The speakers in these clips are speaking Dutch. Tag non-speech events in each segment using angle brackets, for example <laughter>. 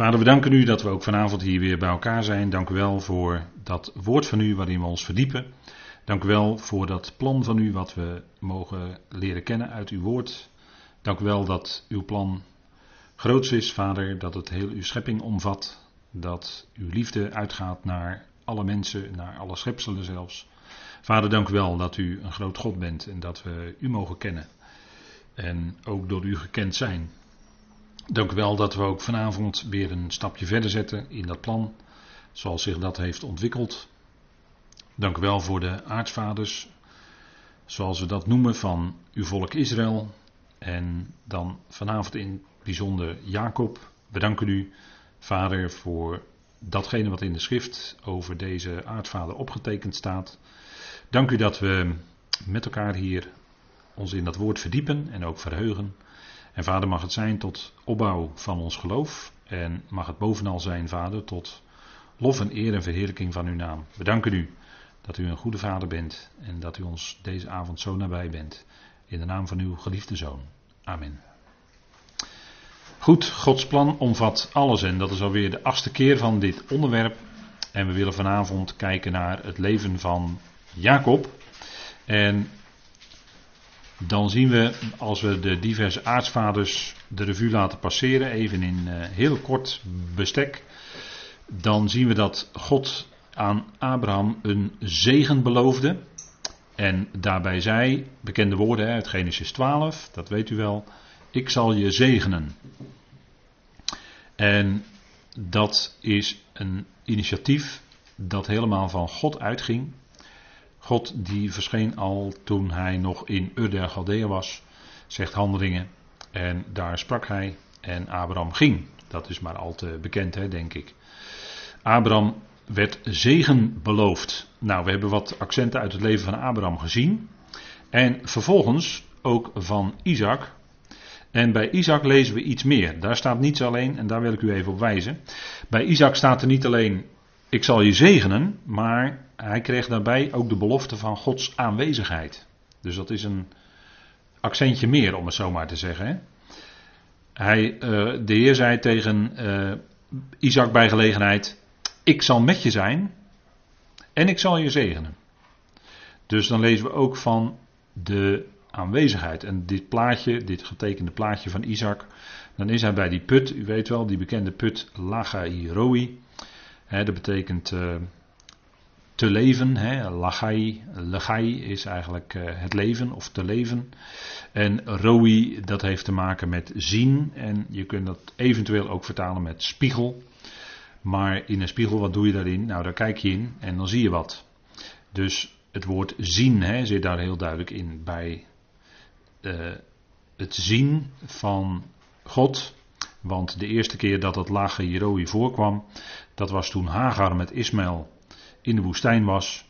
Vader, we danken u dat we ook vanavond hier weer bij elkaar zijn. Dank u wel voor dat woord van u waarin we ons verdiepen. Dank u wel voor dat plan van u wat we mogen leren kennen uit uw woord. Dank u wel dat uw plan groots is, Vader, dat het heel uw schepping omvat. Dat uw liefde uitgaat naar alle mensen, naar alle schepselen zelfs. Vader, dank u wel dat u een groot God bent en dat we u mogen kennen. En ook door u gekend zijn. Dank u wel dat we ook vanavond weer een stapje verder zetten in dat plan, zoals zich dat heeft ontwikkeld. Dank u wel voor de aartsvaders, zoals we dat noemen, van uw volk Israël. En dan vanavond in bijzonder Jacob. Bedanken u, Vader, voor datgene wat in de schrift over deze aardvader opgetekend staat. Dank u dat we met elkaar hier ons in dat woord verdiepen en ook verheugen. En vader mag het zijn tot opbouw van ons geloof. En mag het bovenal zijn, vader, tot lof en eer en verheerlijking van uw naam. We danken u dat u een goede vader bent en dat u ons deze avond zo nabij bent. In de naam van uw geliefde zoon. Amen. Goed, Gods plan omvat alles en dat is alweer de achtste keer van dit onderwerp. En we willen vanavond kijken naar het leven van Jacob. En dan zien we, als we de diverse aartsvaders de revue laten passeren, even in uh, heel kort bestek, dan zien we dat God aan Abraham een zegen beloofde. En daarbij zei, bekende woorden uit Genesis 12, dat weet u wel, ik zal je zegenen. En dat is een initiatief dat helemaal van God uitging. God die verscheen al toen hij nog in Ur der Chaldea was, zegt handelingen. En daar sprak hij en Abraham ging. Dat is maar al te bekend, hè, denk ik. Abraham werd zegen beloofd. Nou, we hebben wat accenten uit het leven van Abraham gezien. En vervolgens ook van Isaac. En bij Isaac lezen we iets meer. Daar staat niets alleen, en daar wil ik u even op wijzen. Bij Isaac staat er niet alleen: Ik zal je zegenen, maar hij kreeg daarbij ook de belofte van Gods aanwezigheid. Dus dat is een accentje meer, om het zo maar te zeggen. Hij, uh, de Heer zei tegen uh, Isaac bij gelegenheid: Ik zal met je zijn en ik zal je zegenen. Dus dan lezen we ook van de aanwezigheid. En dit plaatje, dit getekende plaatje van Isaac, dan is hij bij die put, u weet wel, die bekende put Dat betekent uh, te leven. Hè. Lachai, legai is eigenlijk uh, het leven of te leven. En roi, dat heeft te maken met zien. En je kunt dat eventueel ook vertalen met spiegel. Maar in een spiegel, wat doe je daarin? Nou, daar kijk je in en dan zie je wat. Dus het woord zien zit daar heel duidelijk in. Bij uh, het zien van God. Want de eerste keer dat het lage Jeroi voorkwam, dat was toen Hagar met Ismaël in de woestijn was.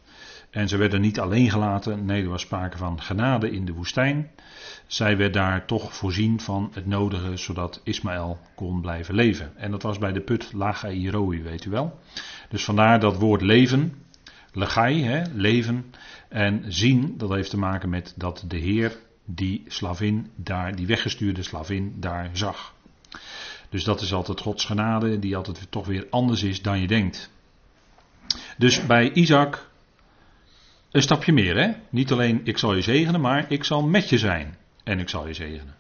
En ze werden niet alleen gelaten, nee, er was sprake van genade in de woestijn. Zij werd daar toch voorzien van het nodige, zodat Ismaël kon blijven leven. En dat was bij de put Lachairoi, weet u wel. Dus vandaar dat woord leven, legai, hè, leven, en zien, dat heeft te maken met dat de Heer die slavin daar, die weggestuurde slavin daar zag. Dus dat is altijd Gods genade, die altijd toch weer anders is dan je denkt. Dus bij Isaac een stapje meer, hè? Niet alleen ik zal je zegenen, maar ik zal met je zijn en ik zal je zegenen.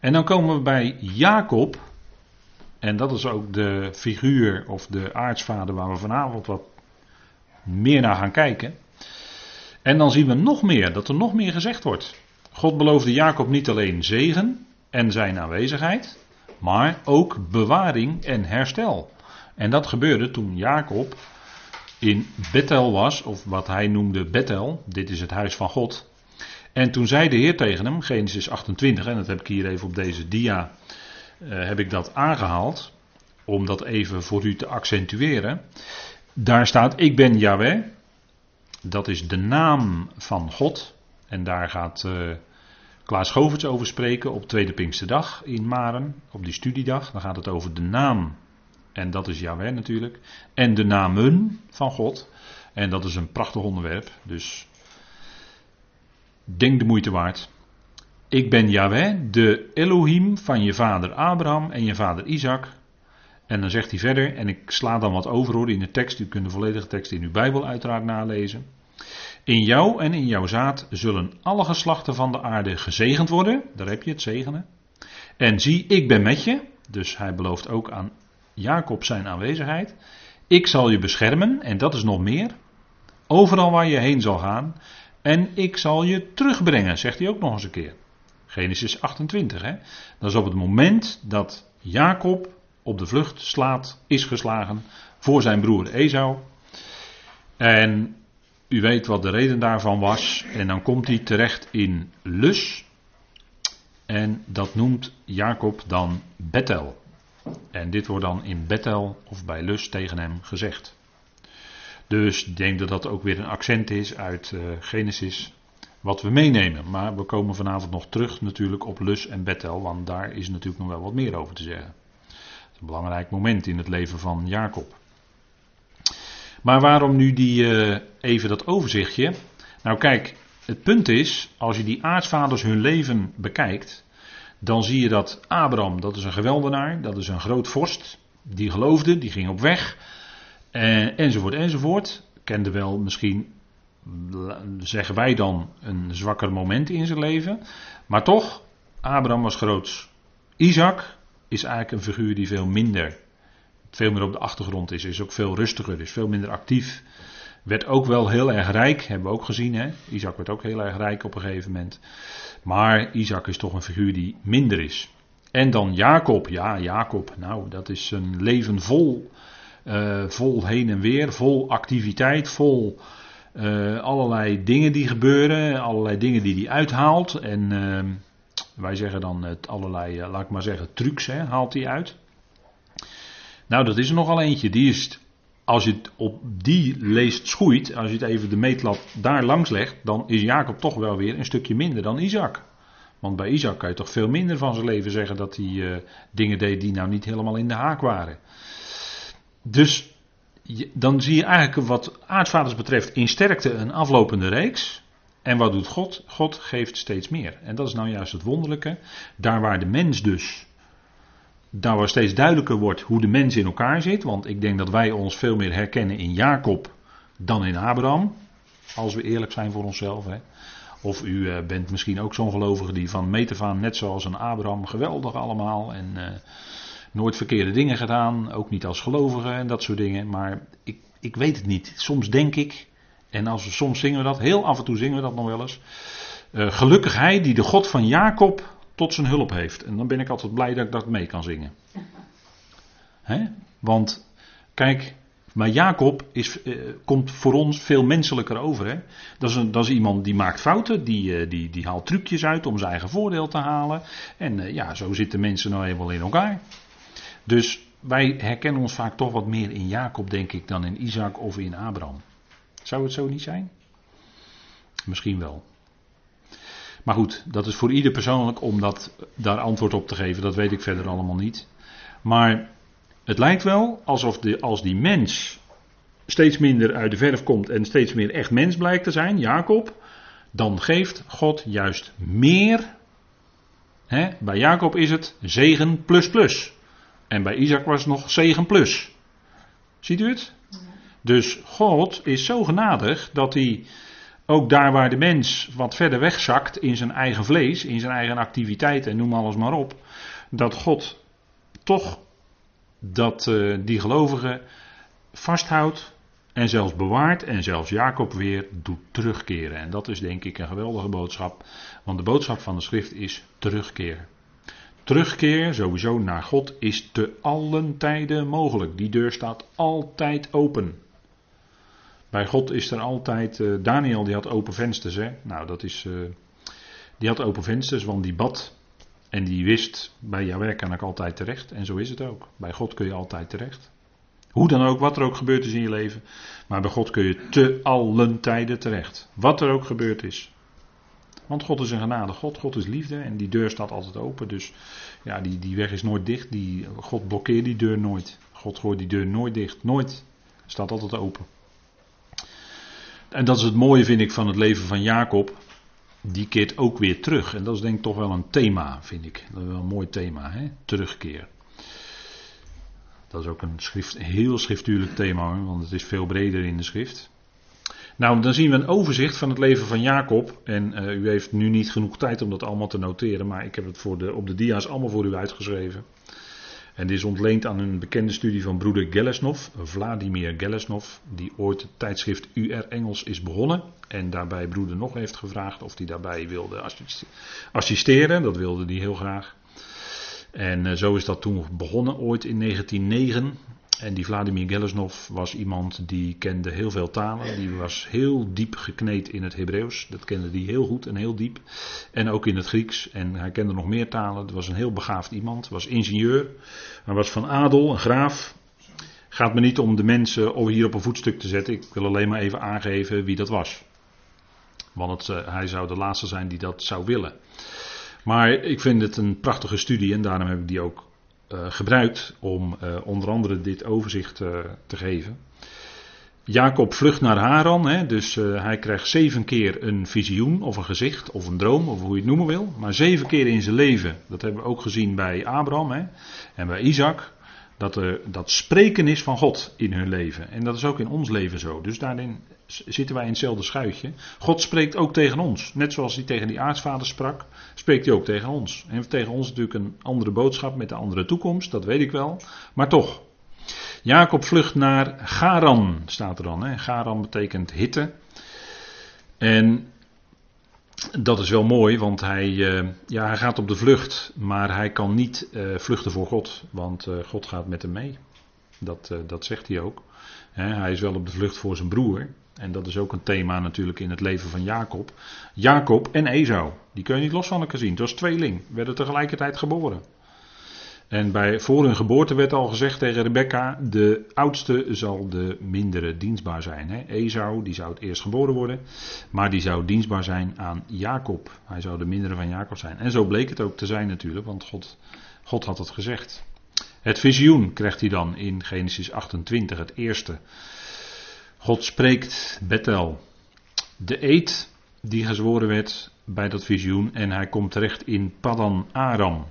En dan komen we bij Jacob, en dat is ook de figuur of de aartsvader waar we vanavond wat meer naar gaan kijken. En dan zien we nog meer, dat er nog meer gezegd wordt. God beloofde Jacob niet alleen zegen en zijn aanwezigheid, maar ook bewaring en herstel. En dat gebeurde toen Jacob in Bethel was, of wat hij noemde Bethel, dit is het huis van God. En toen zei de Heer tegen hem, Genesis 28, en dat heb ik hier even op deze dia, uh, heb ik dat aangehaald, om dat even voor u te accentueren. Daar staat, ik ben Yahweh, dat is de naam van God. En daar gaat uh, Klaas Goverts over spreken op Tweede Pinksterdag in Maren, op die studiedag. Dan gaat het over de naam en dat is Yahweh natuurlijk. En de namen van God. En dat is een prachtig onderwerp. Dus denk de moeite waard. Ik ben Yahweh, de Elohim van je vader Abraham en je vader Isaac. En dan zegt hij verder, en ik sla dan wat over hoor in de tekst, u kunt de volledige tekst in uw Bijbel uiteraard nalezen. In jou en in jouw zaad zullen alle geslachten van de aarde gezegend worden, daar heb je het zegenen. En zie, ik ben met je, dus hij belooft ook aan Jacob zijn aanwezigheid. Ik zal je beschermen, en dat is nog meer, overal waar je heen zal gaan. En ik zal je terugbrengen, zegt hij ook nog eens een keer. Genesis 28, hè? Dat is op het moment dat Jacob op de vlucht slaat, is geslagen voor zijn broer Esau. En u weet wat de reden daarvan was. En dan komt hij terecht in Lus. En dat noemt Jacob dan Bethel. En dit wordt dan in Bethel of bij Lus tegen hem gezegd. Dus ik denk dat dat ook weer een accent is uit uh, Genesis. Wat we meenemen. Maar we komen vanavond nog terug natuurlijk op Lus en Bethel. Want daar is natuurlijk nog wel wat meer over te zeggen. Het is een belangrijk moment in het leven van Jacob. Maar waarom nu die, uh, even dat overzichtje? Nou kijk, het punt is, als je die aartsvaders hun leven bekijkt, dan zie je dat Abraham, dat is een geweldenaar, dat is een groot vorst, die geloofde, die ging op weg, en, enzovoort, enzovoort. Kende wel misschien, zeggen wij dan, een zwakker moment in zijn leven, maar toch, Abraham was groot. Isaac is eigenlijk een figuur die veel minder veel meer op de achtergrond is. Is ook veel rustiger, is veel minder actief. Werd ook wel heel erg rijk, hebben we ook gezien. Hè? Isaac werd ook heel erg rijk op een gegeven moment. Maar Isaac is toch een figuur die minder is. En dan Jacob. Ja, Jacob. Nou, dat is een leven vol. Uh, vol heen en weer, vol activiteit, vol uh, allerlei dingen die gebeuren, allerlei dingen die hij uithaalt. En uh, wij zeggen dan het allerlei, laat ik maar zeggen, trucs hè, haalt hij uit. Nou, dat is er nogal eentje. Die is, als je het op die leest schoeit, als je het even de meetlat daar langs legt, dan is Jacob toch wel weer een stukje minder dan Isaac. Want bij Isaac kan je toch veel minder van zijn leven zeggen dat hij uh, dingen deed die nou niet helemaal in de haak waren. Dus dan zie je eigenlijk wat aardvaders betreft in sterkte een aflopende reeks. En wat doet God? God geeft steeds meer. En dat is nou juist het wonderlijke. Daar waar de mens dus daar waar steeds duidelijker wordt hoe de mens in elkaar zit. Want ik denk dat wij ons veel meer herkennen in Jacob dan in Abraham. Als we eerlijk zijn voor onszelf. Hè. Of u uh, bent misschien ook zo'n gelovige die van meet af net zoals een Abraham, geweldig allemaal. En uh, nooit verkeerde dingen gedaan. Ook niet als gelovige en dat soort dingen. Maar ik, ik weet het niet. Soms denk ik, en als soms zingen we dat, heel af en toe zingen we dat nog wel eens. Uh, gelukkig hij die de God van Jacob tot zijn hulp heeft. En dan ben ik altijd blij dat ik dat mee kan zingen. <laughs> He? Want kijk, maar Jacob is, eh, komt voor ons veel menselijker over. Hè? Dat, is een, dat is iemand die maakt fouten, die, eh, die, die haalt trucjes uit om zijn eigen voordeel te halen. En eh, ja, zo zitten mensen nou eenmaal in elkaar. Dus wij herkennen ons vaak toch wat meer in Jacob, denk ik, dan in Isaac of in Abraham. Zou het zo niet zijn? Misschien wel. Maar goed, dat is voor ieder persoonlijk om dat, daar antwoord op te geven. Dat weet ik verder allemaal niet. Maar het lijkt wel alsof de, als die mens steeds minder uit de verf komt en steeds meer echt mens blijkt te zijn, Jacob, dan geeft God juist meer. Hè? Bij Jacob is het zegen plus plus. En bij Isaac was het nog zegen plus. Ziet u het? Dus God is zo genadig dat hij ook daar waar de mens wat verder wegzakt in zijn eigen vlees, in zijn eigen activiteit en noem alles maar op, dat God toch dat uh, die gelovigen vasthoudt en zelfs bewaart en zelfs Jacob weer doet terugkeren. En dat is denk ik een geweldige boodschap, want de boodschap van de schrift is terugkeer. Terugkeer sowieso naar God is te allen tijden mogelijk. Die deur staat altijd open. Bij God is er altijd. Uh, Daniel die had open vensters. Hè? Nou, dat is. Uh, die had open vensters, want die bad. En die wist, bij Jawel kan ik altijd terecht. En zo is het ook. Bij God kun je altijd terecht. Hoe dan ook, wat er ook gebeurd is in je leven. Maar bij God kun je te allen tijden terecht. Wat er ook gebeurd is. Want God is een genade God, God is liefde en die deur staat altijd open. Dus ja, die, die weg is nooit dicht. Die, God blokkeert die deur nooit. God gooit die deur nooit dicht. Nooit. Staat altijd open. En dat is het mooie, vind ik, van het leven van Jacob. Die keert ook weer terug. En dat is denk ik toch wel een thema, vind ik. Dat is wel een mooi thema, hè? terugkeer. Dat is ook een schrift, heel schriftuurlijk thema, want het is veel breder in de schrift. Nou, dan zien we een overzicht van het leven van Jacob. En uh, u heeft nu niet genoeg tijd om dat allemaal te noteren, maar ik heb het voor de, op de dia's allemaal voor u uitgeschreven. En dit is ontleend aan een bekende studie van broeder Gelesnov, Vladimir Gelesnov, die ooit het tijdschrift UR Engels is begonnen. En daarbij broeder nog heeft gevraagd of hij daarbij wilde assisteren. Dat wilde hij heel graag. En uh, zo is dat toen begonnen, ooit in 1909. En die Vladimir Gelesnov was iemand die kende heel veel talen. Die was heel diep gekneed in het Hebreeuws. Dat kende hij heel goed en heel diep. En ook in het Grieks. En hij kende nog meer talen. Het was een heel begaafd iemand. Was ingenieur. Hij was van adel, een graaf. Gaat me niet om de mensen hier op een voetstuk te zetten. Ik wil alleen maar even aangeven wie dat was. Want het, uh, hij zou de laatste zijn die dat zou willen. Maar ik vind het een prachtige studie en daarom heb ik die ook gebruikt om uh, onder andere dit overzicht uh, te geven. Jacob vlucht naar Haran, hè, dus hij krijgt zeven keer een visioen of een gezicht of een droom, of hoe je het noemen wil. Maar zeven keer in zijn leven, dat hebben we ook gezien bij Abraham hè, en bij Isaac, dat er dat spreken is van God in hun leven. En dat is ook in ons leven zo. Dus daarin zitten wij in hetzelfde schuitje. God spreekt ook tegen ons. Net zoals hij tegen die aartsvader sprak, spreekt hij ook tegen ons. En tegen ons natuurlijk een andere boodschap met een andere toekomst, dat weet ik wel. Maar toch. Jacob vlucht naar Garan, staat er dan. Hè? Garan betekent hitte. En dat is wel mooi, want hij, uh, ja, hij gaat op de vlucht, maar hij kan niet uh, vluchten voor God, want uh, God gaat met hem mee. Dat, dat zegt hij ook. hij is wel op de vlucht voor zijn broer, en dat is ook een thema natuurlijk in het leven van Jacob. Jacob en Esau, die kun je niet los van elkaar zien. Het was tweeling, werden tegelijkertijd geboren. En bij, voor hun geboorte werd al gezegd tegen Rebecca, de oudste zal de mindere dienstbaar zijn. Hè? Esau, die zou het eerst geboren worden, maar die zou dienstbaar zijn aan Jacob. Hij zou de mindere van Jacob zijn. En zo bleek het ook te zijn natuurlijk, want God, God had het gezegd. Het visioen krijgt hij dan in Genesis 28, het eerste. God spreekt Bethel. De eed die gezworen werd bij dat visioen en hij komt terecht in Padan Aram.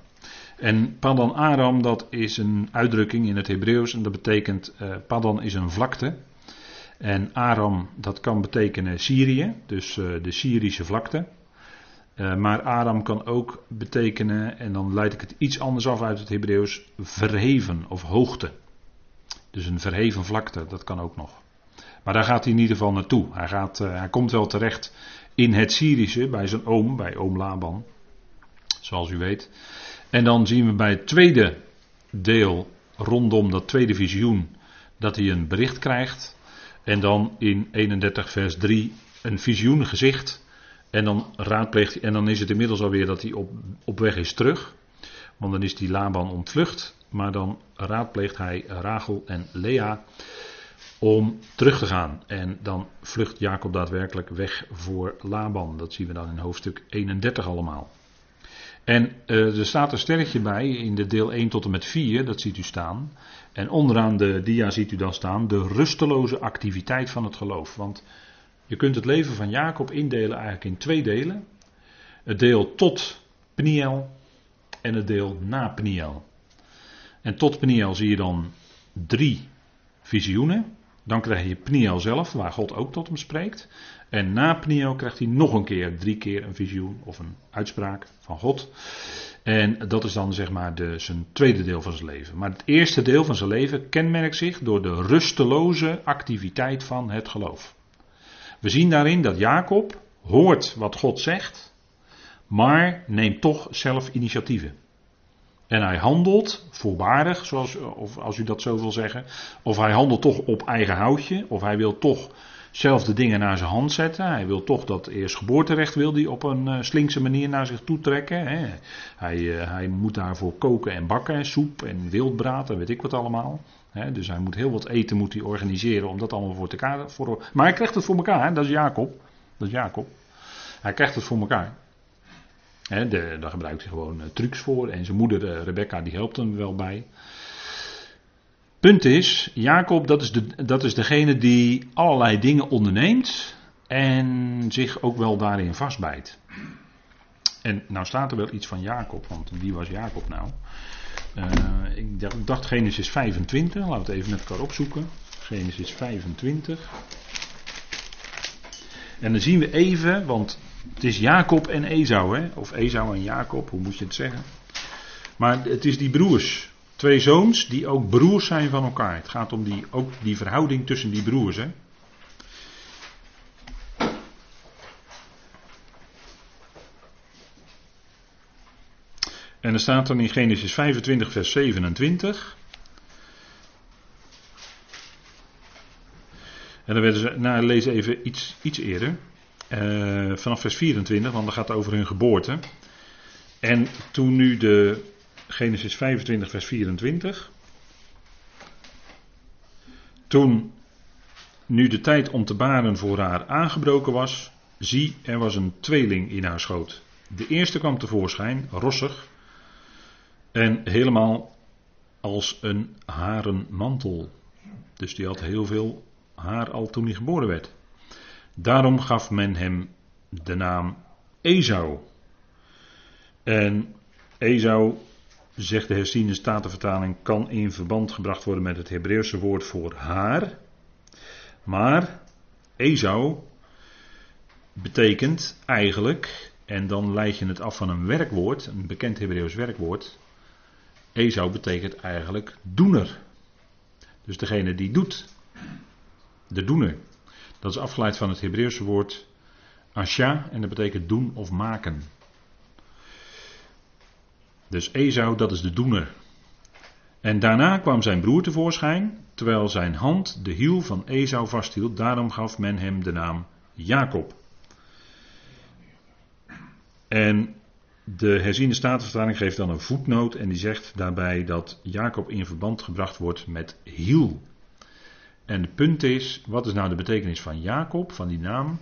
En Padan Aram dat is een uitdrukking in het Hebreeuws en dat betekent uh, Padan is een vlakte. En Aram dat kan betekenen Syrië, dus uh, de Syrische vlakte. Uh, maar Aram kan ook betekenen, en dan leid ik het iets anders af uit het Hebreeuws, verheven of hoogte. Dus een verheven vlakte, dat kan ook nog. Maar daar gaat hij in ieder geval naartoe. Hij, gaat, hij komt wel terecht in het Syrische, bij zijn oom, bij oom Laban. Zoals u weet. En dan zien we bij het tweede deel, rondom dat tweede visioen, dat hij een bericht krijgt. En dan in 31 vers 3 een visioen gezicht. En dan raadpleegt hij, en dan is het inmiddels alweer dat hij op, op weg is terug. Want dan is die Laban ontvlucht. Maar dan raadpleegt hij Rachel en Lea om terug te gaan. En dan vlucht Jacob daadwerkelijk weg voor Laban. Dat zien we dan in hoofdstuk 31 allemaal. En uh, er staat een sterretje bij in de deel 1 tot en met 4, dat ziet u staan. En onderaan de dia ziet u dan staan de rusteloze activiteit van het geloof. Want je kunt het leven van Jacob indelen eigenlijk in twee delen. Het deel tot Pniel en het deel na Pniel. En tot Pniel zie je dan drie visioenen. Dan krijg je Pniel zelf, waar God ook tot hem spreekt. En na Pniel krijgt hij nog een keer, drie keer een visioen of een uitspraak van God. En dat is dan zeg maar de, zijn tweede deel van zijn leven. Maar het eerste deel van zijn leven kenmerkt zich door de rusteloze activiteit van het geloof. We zien daarin dat Jacob hoort wat God zegt, maar neemt toch zelf initiatieven. En hij handelt voorwaardig, zoals, of als u dat zo wil zeggen. Of hij handelt toch op eigen houtje. Of hij wil toch zelf de dingen naar zijn hand zetten. Hij wil toch dat eerstgeboorterecht wil die op een uh, slinkse manier naar zich toe trekken. Hij, uh, hij moet daarvoor koken en bakken, soep en wildbraad en weet ik wat allemaal. Dus hij moet heel wat eten moet hij organiseren om dat allemaal voor elkaar. Voor, maar hij krijgt het voor elkaar, dat is Jacob. Dat is Jacob. Hij krijgt het voor elkaar. Daar gebruikt hij gewoon uh, trucs voor. En zijn moeder Rebecca die helpt hem wel bij. Punt is, Jacob dat is, de, dat is degene die allerlei dingen onderneemt. En zich ook wel daarin vastbijt. En nou staat er wel iets van Jacob, want wie was Jacob nou? Uh, ik dacht Genesis 25, laten we het even met elkaar opzoeken. Genesis 25. En dan zien we even, want het is Jacob en Esau, hè? of Esau en Jacob, hoe moet je het zeggen? Maar het is die broers, twee zoons die ook broers zijn van elkaar. Het gaat om die, ook die verhouding tussen die broers. Hè? En er staat dan in Genesis 25, vers 27. En dan werden ze, nou lees even iets, iets eerder. Uh, vanaf vers 24, want dan gaat het over hun geboorte. En toen nu de Genesis 25, vers 24. Toen nu de tijd om te baren voor haar aangebroken was, zie, er was een tweeling in haar schoot. De eerste kwam tevoorschijn, rossig, en helemaal als een haren mantel. Dus die had heel veel haar al toen hij geboren werd. Daarom gaf men hem de naam Esau. En Esau, zegt de herziende statenvertaling, kan in verband gebracht worden met het Hebreeuwse woord voor haar. Maar Esau betekent eigenlijk, en dan leid je het af van een werkwoord, een bekend Hebreeuws werkwoord. Esau betekent eigenlijk doener. Dus degene die doet. De doener. Dat is afgeleid van het Hebreeuwse woord asha en dat betekent doen of maken. Dus Esau, dat is de doener. En daarna kwam zijn broer tevoorschijn, terwijl zijn hand de hiel van Esau vasthield. Daarom gaf men hem de naam Jacob. En de herziende statenvertaling geeft dan een voetnoot en die zegt daarbij dat Jacob in verband gebracht wordt met hiel. En het punt is, wat is nou de betekenis van Jacob, van die naam?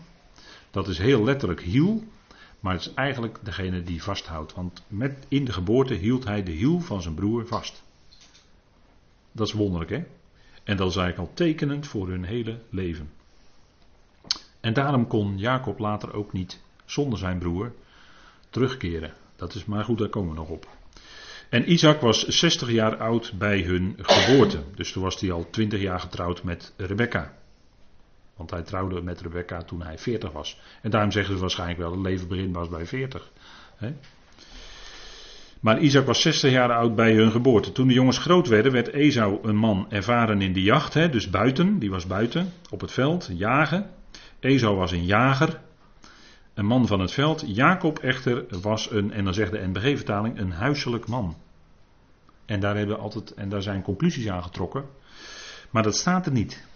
Dat is heel letterlijk hiel, maar het is eigenlijk degene die vasthoudt. Want met, in de geboorte hield hij de hiel van zijn broer vast. Dat is wonderlijk, hè? En dat is eigenlijk al tekenend voor hun hele leven. En daarom kon Jacob later ook niet zonder zijn broer terugkeren. Dat is maar goed, daar komen we nog op. En Isaac was 60 jaar oud bij hun geboorte. Dus toen was hij al 20 jaar getrouwd met Rebecca. Want hij trouwde met Rebecca toen hij 40 was. En daarom zeggen ze waarschijnlijk wel: het leven begin was bij 40. Maar Isaac was 60 jaar oud bij hun geboorte. Toen de jongens groot werden, werd Esau een man ervaren in de jacht. Dus buiten, die was buiten, op het veld, jagen. Esau was een jager, een man van het veld. Jacob echter was een, en dan zegt de NBG-vertaling, een huiselijk man. En daar, hebben altijd, en daar zijn conclusies aan getrokken. Maar dat staat er niet.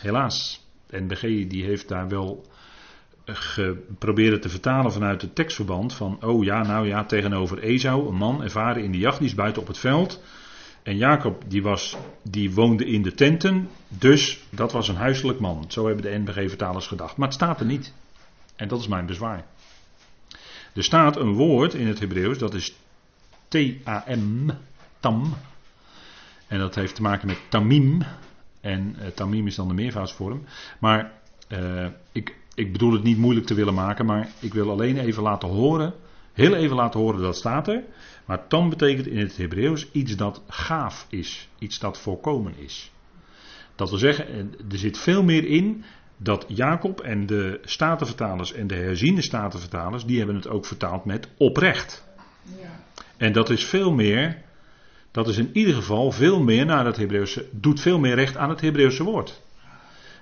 Helaas. De NBG die heeft daar wel geprobeerd te vertalen vanuit het tekstverband. Van, oh ja, nou ja, tegenover Esau, een man ervaren in de jacht, die is buiten op het veld. En Jacob die, was, die woonde in de tenten, dus dat was een huiselijk man. Zo hebben de NBG-vertalers gedacht. Maar het staat er niet. En dat is mijn bezwaar. Er staat een woord in het Hebreeuws, dat is T-A-M, tam. En dat heeft te maken met tamim. En uh, tamim is dan de meervoudsvorm. Maar uh, ik, ik bedoel het niet moeilijk te willen maken, maar ik wil alleen even laten horen, heel even laten horen dat staat er. Maar tam betekent in het Hebreeuws iets dat gaaf is, iets dat volkomen is. Dat wil zeggen, er zit veel meer in dat Jacob en de statenvertalers en de herziende statenvertalers, die hebben het ook vertaald met oprecht. Ja. En dat is veel meer, dat is in ieder geval veel meer naar het Hebreeuwse, doet veel meer recht aan het Hebreeuwse woord.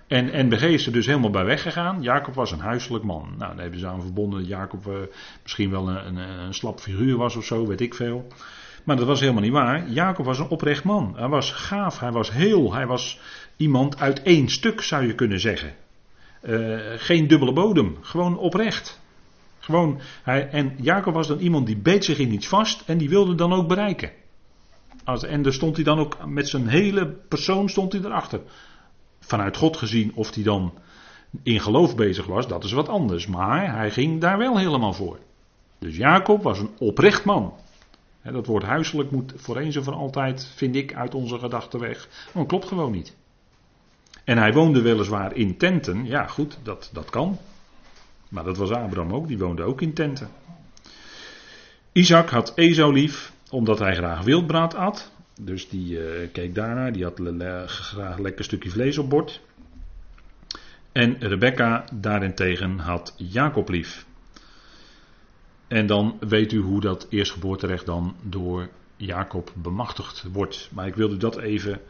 En NBG is er dus helemaal bij weggegaan. Jacob was een huiselijk man. Nou, daar hebben ze aan verbonden dat Jacob uh, misschien wel een, een, een slap figuur was of zo, weet ik veel. Maar dat was helemaal niet waar. Jacob was een oprecht man. Hij was gaaf, hij was heel, hij was iemand uit één stuk zou je kunnen zeggen. Uh, geen dubbele bodem, gewoon oprecht. Gewoon, hij, en Jacob was dan iemand die beet zich in iets vast en die wilde dan ook bereiken. Als, en daar stond hij dan ook met zijn hele persoon stond hij erachter. Vanuit God gezien of hij dan in geloof bezig was, dat is wat anders. Maar hij ging daar wel helemaal voor. Dus Jacob was een oprecht man. dat woord huiselijk moet voor eens en voor altijd, vind ik, uit onze gedachten weg. Maar dat klopt gewoon niet. En hij woonde weliswaar in tenten. Ja, goed, dat, dat kan. Maar dat was Abraham ook, die woonde ook in tenten. Isaac had Esau lief, omdat hij graag wildbraad at. Dus die uh, keek daarnaar, die had le graag lekker stukje vlees op bord. En Rebecca daarentegen had Jacob lief. En dan weet u hoe dat eerstgeboorterecht dan door Jacob bemachtigd wordt. Maar ik wilde dat even,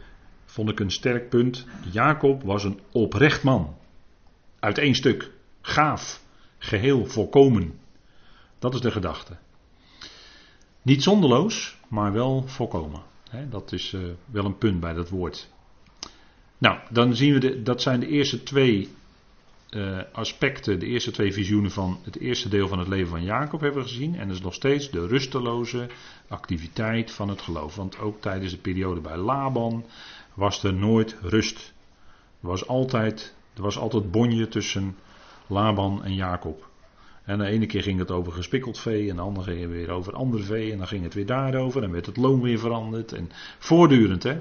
vond ik een sterk punt. Jacob was een oprecht man. Uit één stuk. Gaaf. Geheel volkomen. Dat is de gedachte. Niet zonderloos, maar wel volkomen. dat is uh, wel een punt bij dat woord. Nou, dan zien we, de, dat zijn de eerste twee uh, aspecten, de eerste twee visioenen van het eerste deel van het leven van Jacob hebben we gezien. En dat is nog steeds de rusteloze activiteit van het geloof. Want ook tijdens de periode bij Laban was er nooit rust. Er was altijd, er was altijd bonje tussen Laban en Jacob. En de ene keer ging het over gespikkeld vee, en de andere keer weer over ander vee, en dan ging het weer daarover, en werd het loon weer veranderd. En voortdurend, hè.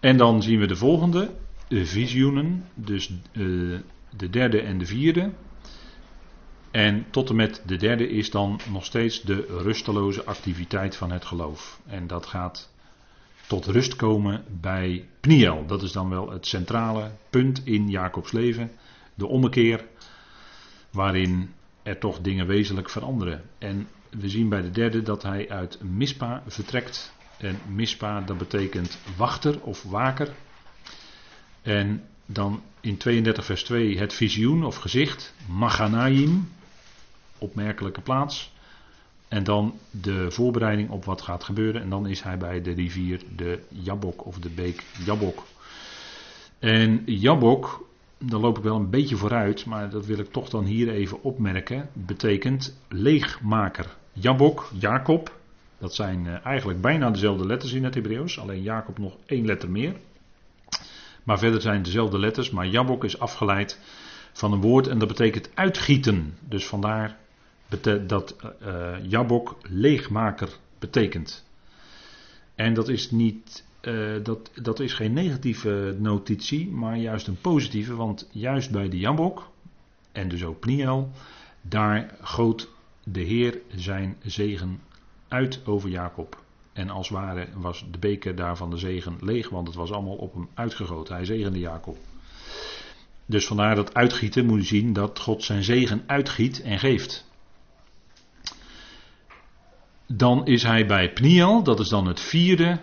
En dan zien we de volgende, visioenen, dus uh, de derde en de vierde. En tot en met de derde is dan nog steeds de rusteloze activiteit van het geloof. En dat gaat tot rust komen bij Pniel. Dat is dan wel het centrale punt in Jacobs leven. De ommekeer, waarin er toch dingen wezenlijk veranderen. En we zien bij de derde dat hij uit Mispa vertrekt. En Mispa, dat betekent wachter of waker. En dan in 32 vers 2 het visioen of gezicht, Maganaim, opmerkelijke plaats. En dan de voorbereiding op wat gaat gebeuren. En dan is hij bij de rivier de Jabok of de beek Jabok. En Jabok, daar loop ik wel een beetje vooruit, maar dat wil ik toch dan hier even opmerken, betekent leegmaker. Jabok, Jacob, dat zijn eh, eigenlijk bijna dezelfde letters in het Hebreeuws, alleen Jacob nog één letter meer. Maar verder zijn dezelfde letters, maar Jabok is afgeleid van een woord en dat betekent uitgieten. Dus vandaar dat uh, Jabok leegmaker betekent. En dat is niet, uh, dat, dat is geen negatieve notitie, maar juist een positieve, want juist bij de Jabok, en dus ook Pniel, daar goot de Heer zijn zegen uit over Jacob. En als ware was de beker daar van de zegen leeg, want het was allemaal op hem uitgegoten. Hij zegende Jacob. Dus vandaar dat uitgieten moet je zien dat God zijn zegen uitgiet en geeft. Dan is hij bij Pniel, dat is dan het vierde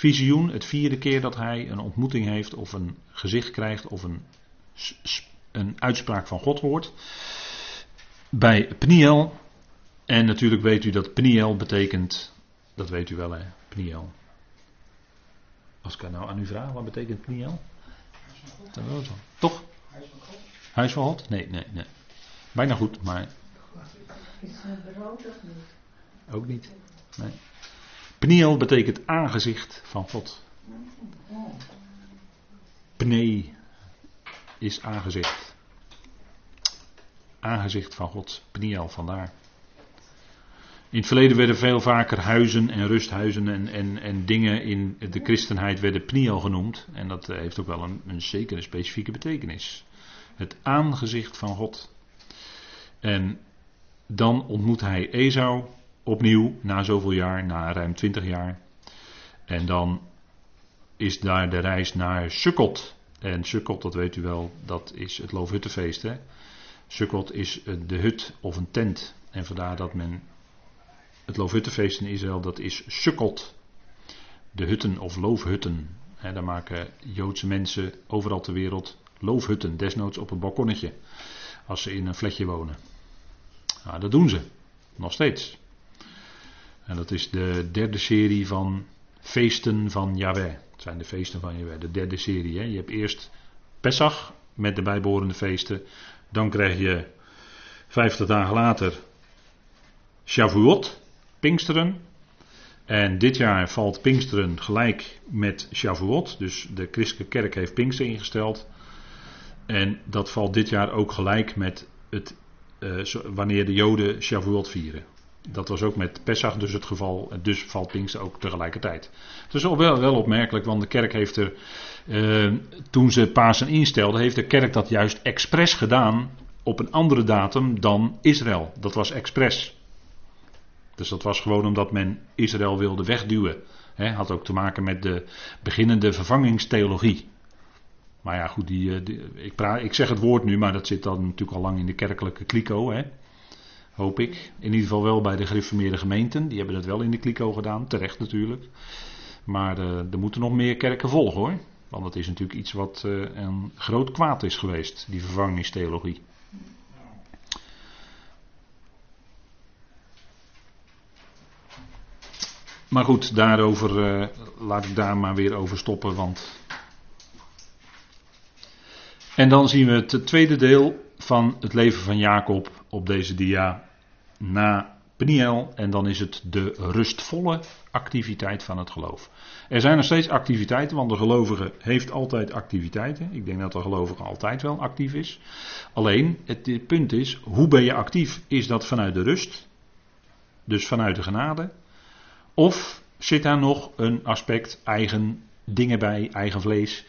visioen, het vierde keer dat hij een ontmoeting heeft of een gezicht krijgt of een, een uitspraak van God hoort. Bij Pniel, en natuurlijk weet u dat Pniel betekent dat weet u wel, hè? Pniel. Als ik nou aan u vraag, wat betekent Pniel? Wel zo. Toch? Huis van God? Nee, nee, nee. Bijna goed, maar. Is het brood of niet? Ook niet. Nee. Pniel betekent aangezicht van God. Pnee is aangezicht. Aangezicht van God. Pniel, vandaar. In het verleden werden veel vaker huizen en rusthuizen en, en, en dingen in de christenheid werden pniel genoemd. En dat eh, heeft ook wel een, een zekere specifieke betekenis. Het aangezicht van God. En dan ontmoet hij Esau opnieuw na zoveel jaar, na ruim twintig jaar. En dan is daar de reis naar Sukkot. En Sukkot, dat weet u wel, dat is het Loofhuttenfeest. Sukkot is de hut of een tent. En vandaar dat men het Loofhuttenfeest in Israël, dat is Sukkot. De hutten of loofhutten. Daar maken Joodse mensen overal ter wereld loofhutten, desnoods op een balkonnetje. Als ze in een flatje wonen. Nou, dat doen ze. Nog steeds. En dat is de derde serie van feesten van Yahweh. Het zijn de feesten van Yahweh. De derde serie. Hè. Je hebt eerst Pesach met de bijbehorende feesten. Dan krijg je vijftig dagen later Shavuot. Pinksteren. En dit jaar valt Pinksteren gelijk met Shavuot. Dus de christelijke kerk heeft Pinksteren ingesteld. En dat valt dit jaar ook gelijk met het, uh, wanneer de Joden Shavuot vieren. Dat was ook met Pesach dus het geval. Dus valt Pinkster ook tegelijkertijd. Het is wel, wel opmerkelijk, want de kerk heeft er. Uh, toen ze Pasen instelde, heeft de kerk dat juist expres gedaan. op een andere datum dan Israël. Dat was expres. Dus dat was gewoon omdat men Israël wilde wegduwen. He, had ook te maken met de beginnende vervangingstheologie. Maar ja, goed, die, eh, ik, praat, ik zeg het woord nu, maar dat zit dan natuurlijk al lang in de kerkelijke kliko. Hè? Hoop ik. In ieder geval wel bij de gereformeerde gemeenten. Die hebben dat wel in de kliko gedaan, terecht natuurlijk. Maar uh, er moeten nog meer kerken volgen hoor. Want dat is natuurlijk iets wat uh, een groot kwaad is geweest, die vervangingstheologie. Maar goed, daarover uh, laat ik daar maar weer over stoppen, want. En dan zien we het tweede deel van het leven van Jacob op deze dia na Peniel. En dan is het de rustvolle activiteit van het geloof. Er zijn nog steeds activiteiten, want de gelovige heeft altijd activiteiten. Ik denk dat de gelovige altijd wel actief is. Alleen, het punt is, hoe ben je actief? Is dat vanuit de rust? Dus vanuit de genade? Of zit daar nog een aspect eigen dingen bij, eigen vlees,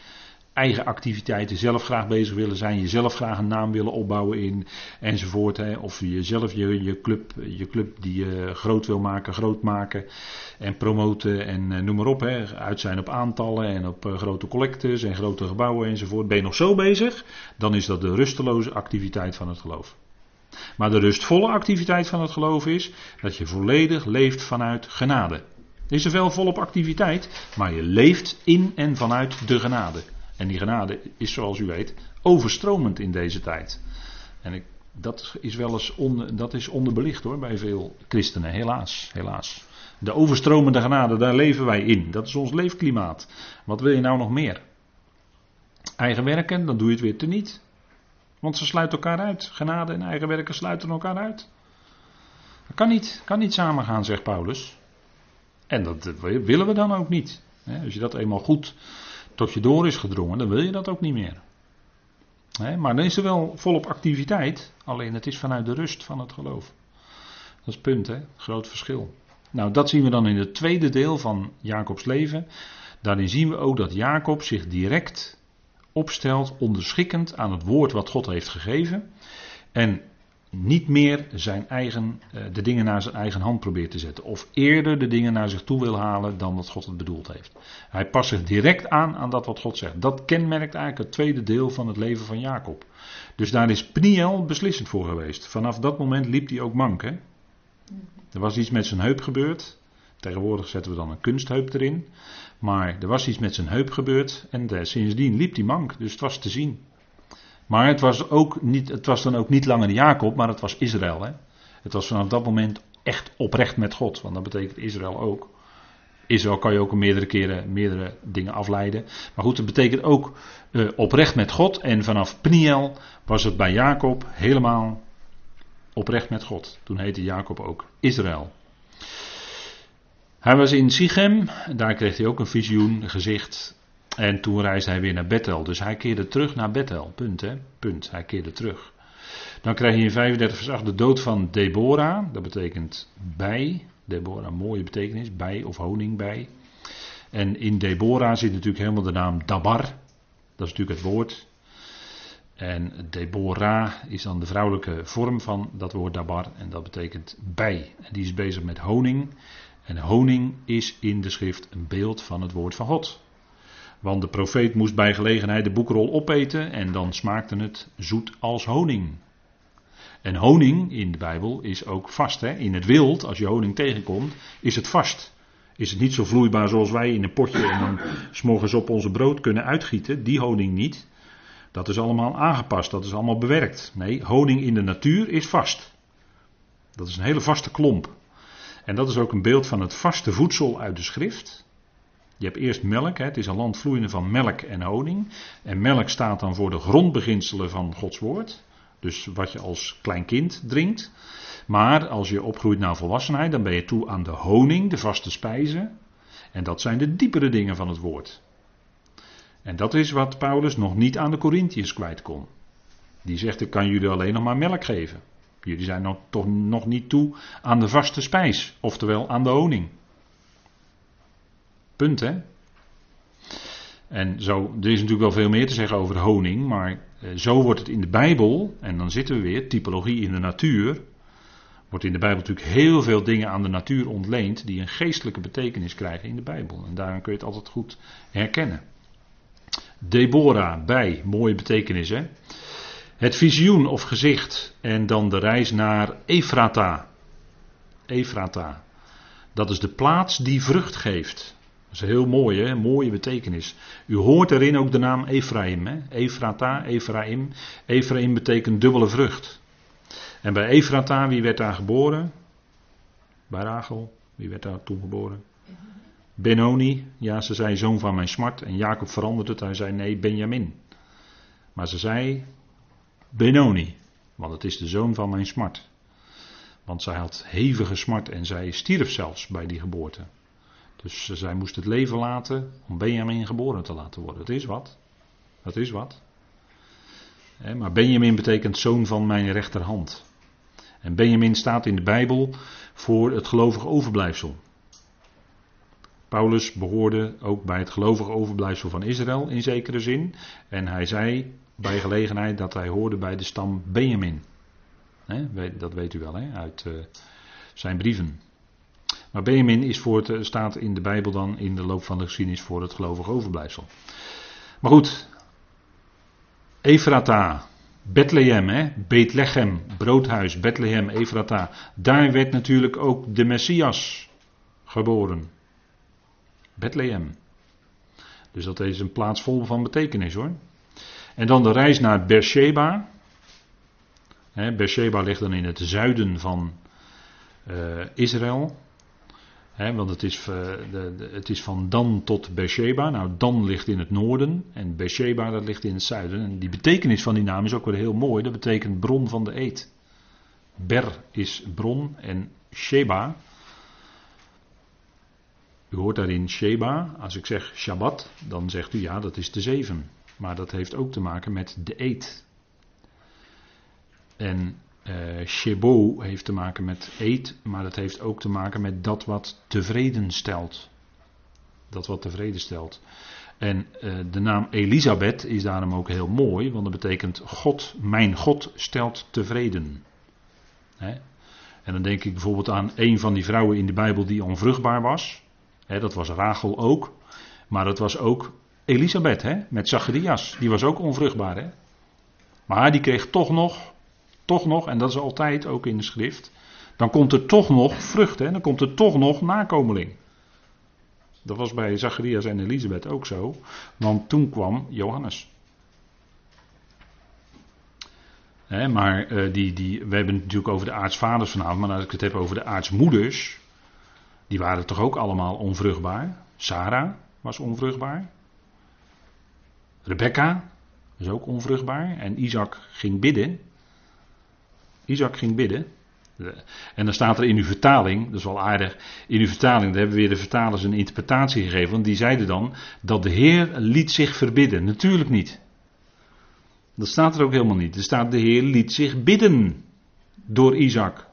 eigen activiteiten, zelf graag bezig willen zijn, jezelf graag een naam willen opbouwen in enzovoort. Hè. Of je zelf je, je, club, je club die je groot wil maken, groot maken en promoten en eh, noem maar op. Hè. Uit zijn op aantallen en op eh, grote collectes en grote gebouwen enzovoort. Ben je nog zo bezig, dan is dat de rusteloze activiteit van het geloof. Maar de rustvolle activiteit van het geloof is dat je volledig leeft vanuit genade. Is er wel volop activiteit, maar je leeft in en vanuit de genade. En die genade is, zoals u weet, overstromend in deze tijd. En ik, dat is wel eens onder, dat is onderbelicht hoor, bij veel christenen, helaas, helaas. De overstromende genade, daar leven wij in. Dat is ons leefklimaat. Wat wil je nou nog meer? Eigen werken, dan doe je het weer teniet. Want ze sluiten elkaar uit. Genade en eigen werken sluiten elkaar uit. Dat kan niet, kan niet samengaan, zegt Paulus. En dat willen we dan ook niet. Als je dat eenmaal goed tot je door is gedrongen, dan wil je dat ook niet meer. Maar dan is er wel volop activiteit, alleen het is vanuit de rust van het geloof. Dat is het punt, hè? groot verschil. Nou, dat zien we dan in het tweede deel van Jacobs leven. Daarin zien we ook dat Jacob zich direct opstelt, onderschikkend aan het woord wat God heeft gegeven. En niet meer zijn eigen, eh, de dingen naar zijn eigen hand probeert te zetten. Of eerder de dingen naar zich toe wil halen dan wat God het bedoeld heeft. Hij past zich direct aan aan dat wat God zegt. Dat kenmerkt eigenlijk het tweede deel van het leven van Jacob. Dus daar is Pniel beslissend voor geweest. Vanaf dat moment liep hij ook mank. Hè? Er was iets met zijn heup gebeurd. Tegenwoordig zetten we dan een kunstheup erin. Maar er was iets met zijn heup gebeurd. En sindsdien liep hij mank. Dus het was te zien. Maar het was, ook niet, het was dan ook niet langer Jacob, maar het was Israël. Hè? Het was vanaf dat moment echt oprecht met God. Want dat betekent Israël ook. Israël kan je ook meerdere keren meerdere dingen afleiden. Maar goed, het betekent ook uh, oprecht met God. En vanaf Pniel was het bij Jacob helemaal oprecht met God. Toen heette Jacob ook Israël. Hij was in Sichem, daar kreeg hij ook een visioen, gezicht. En toen reisde hij weer naar Bethel. Dus hij keerde terug naar Bethel. Punt, hè? Punt. Hij keerde terug. Dan krijg je in 35 vers 8 de dood van Deborah. Dat betekent bij. Deborah, mooie betekenis. Bij of honing bij. En in Deborah zit natuurlijk helemaal de naam Dabar. Dat is natuurlijk het woord. En Deborah is dan de vrouwelijke vorm van dat woord Dabar. En dat betekent bij. En die is bezig met honing. En honing is in de schrift een beeld van het woord van God. Want de profeet moest bij gelegenheid de boekrol opeten en dan smaakte het zoet als honing. En honing in de Bijbel is ook vast. Hè? In het wild, als je honing tegenkomt, is het vast. Is het niet zo vloeibaar zoals wij in een potje en dan <clears throat> s'morgens op onze brood kunnen uitgieten. Die honing niet. Dat is allemaal aangepast, dat is allemaal bewerkt. Nee, honing in de natuur is vast. Dat is een hele vaste klomp. En dat is ook een beeld van het vaste voedsel uit de schrift. Je hebt eerst melk, hè, het is een land vloeiende van melk en honing. En melk staat dan voor de grondbeginselen van Gods woord. Dus wat je als klein kind drinkt. Maar als je opgroeit naar volwassenheid, dan ben je toe aan de honing, de vaste spijzen. En dat zijn de diepere dingen van het woord. En dat is wat Paulus nog niet aan de Corinthiërs kwijt kon. Die zegt: Ik kan jullie alleen nog maar melk geven. Jullie zijn nog, toch nog niet toe aan de vaste spijs, oftewel aan de honing. Punt, hè? En zo, er is natuurlijk wel veel meer te zeggen over honing, maar eh, zo wordt het in de Bijbel, en dan zitten we weer, typologie in de natuur, Wordt in de Bijbel natuurlijk heel veel dingen aan de natuur ontleend die een geestelijke betekenis krijgen in de Bijbel. En daarom kun je het altijd goed herkennen. Deborah, bij, mooie betekenis hè. Het visioen of gezicht en dan de reis naar Efrata. Efrata. Dat is de plaats die vrucht geeft. Dat is heel mooi, hè? mooie betekenis. U hoort erin ook de naam Ephraim. Hè? Efrata, Ephraim. Ephraim betekent dubbele vrucht. En bij Efrata, wie werd daar geboren? Bij Rachel, wie werd daar toen geboren? Benoni, ja, ze zei zoon van mijn smart. En Jacob veranderde het, hij zei nee, Benjamin. Maar ze zei Benoni, want het is de zoon van mijn smart. Want zij had hevige smart en zij stierf zelfs bij die geboorte. Dus zij moest het leven laten om Benjamin geboren te laten worden. Dat is wat. Dat is wat. Maar Benjamin betekent zoon van mijn rechterhand. En Benjamin staat in de Bijbel voor het gelovige overblijfsel. Paulus behoorde ook bij het gelovige overblijfsel van Israël in zekere zin. En hij zei bij gelegenheid dat hij hoorde bij de stam Benjamin. dat weet u wel uit eh, zijn brieven. Maar Benjamin is voor het, eh, staat in de Bijbel dan in de loop van de geschiedenis voor het gelovig overblijfsel. Maar goed, Efrata, Bethlehem, hè? Bethlehem, broodhuis, Bethlehem, Efrata. Daar werd natuurlijk ook de Messias geboren. Bethlehem. Dus dat is een plaats vol van betekenis hoor. En dan de reis naar Beersheba. Beersheba ligt dan in het zuiden van uh, Israël want het is, eh, de, de, het is van Dan tot Beersheba. Nou, Dan ligt in het noorden en Beersheba dat ligt in het zuiden. En die betekenis van die naam is ook weer heel mooi. Dat betekent bron van de eet. Ber is bron en Sheba. U hoort daarin Sheba. Als ik zeg Shabbat, dan zegt u ja, dat is de zeven. Maar dat heeft ook te maken met de eet. En uh, Shebo heeft te maken met eet, maar dat heeft ook te maken met dat wat tevreden stelt. Dat wat tevreden stelt. En uh, de naam Elisabeth is daarom ook heel mooi, want dat betekent God, mijn God stelt tevreden. Hè? En dan denk ik bijvoorbeeld aan een van die vrouwen in de Bijbel die onvruchtbaar was. Hè, dat was Rachel ook. Maar dat was ook Elisabeth hè, met Zacharias. Die was ook onvruchtbaar. Hè? Maar die kreeg toch nog toch nog, en dat is altijd ook in de schrift, dan komt er toch nog vrucht, hè? dan komt er toch nog nakomeling. Dat was bij Zacharias en Elisabeth ook zo, want toen kwam Johannes. maar uh, die, die, we hebben het natuurlijk over de aartsvaders vanavond, maar als ik het heb over de aartsmoeders, die waren toch ook allemaal onvruchtbaar. Sarah was onvruchtbaar. Rebecca was ook onvruchtbaar. En Isaac ging bidden. Isaac ging bidden. En dan staat er in uw vertaling, dat is wel aardig, in uw vertaling, daar hebben we weer de vertalers een interpretatie gegeven, want die zeiden dan dat de Heer liet zich verbidden. Natuurlijk niet. Dat staat er ook helemaal niet. Er staat de Heer liet zich bidden door Isaac.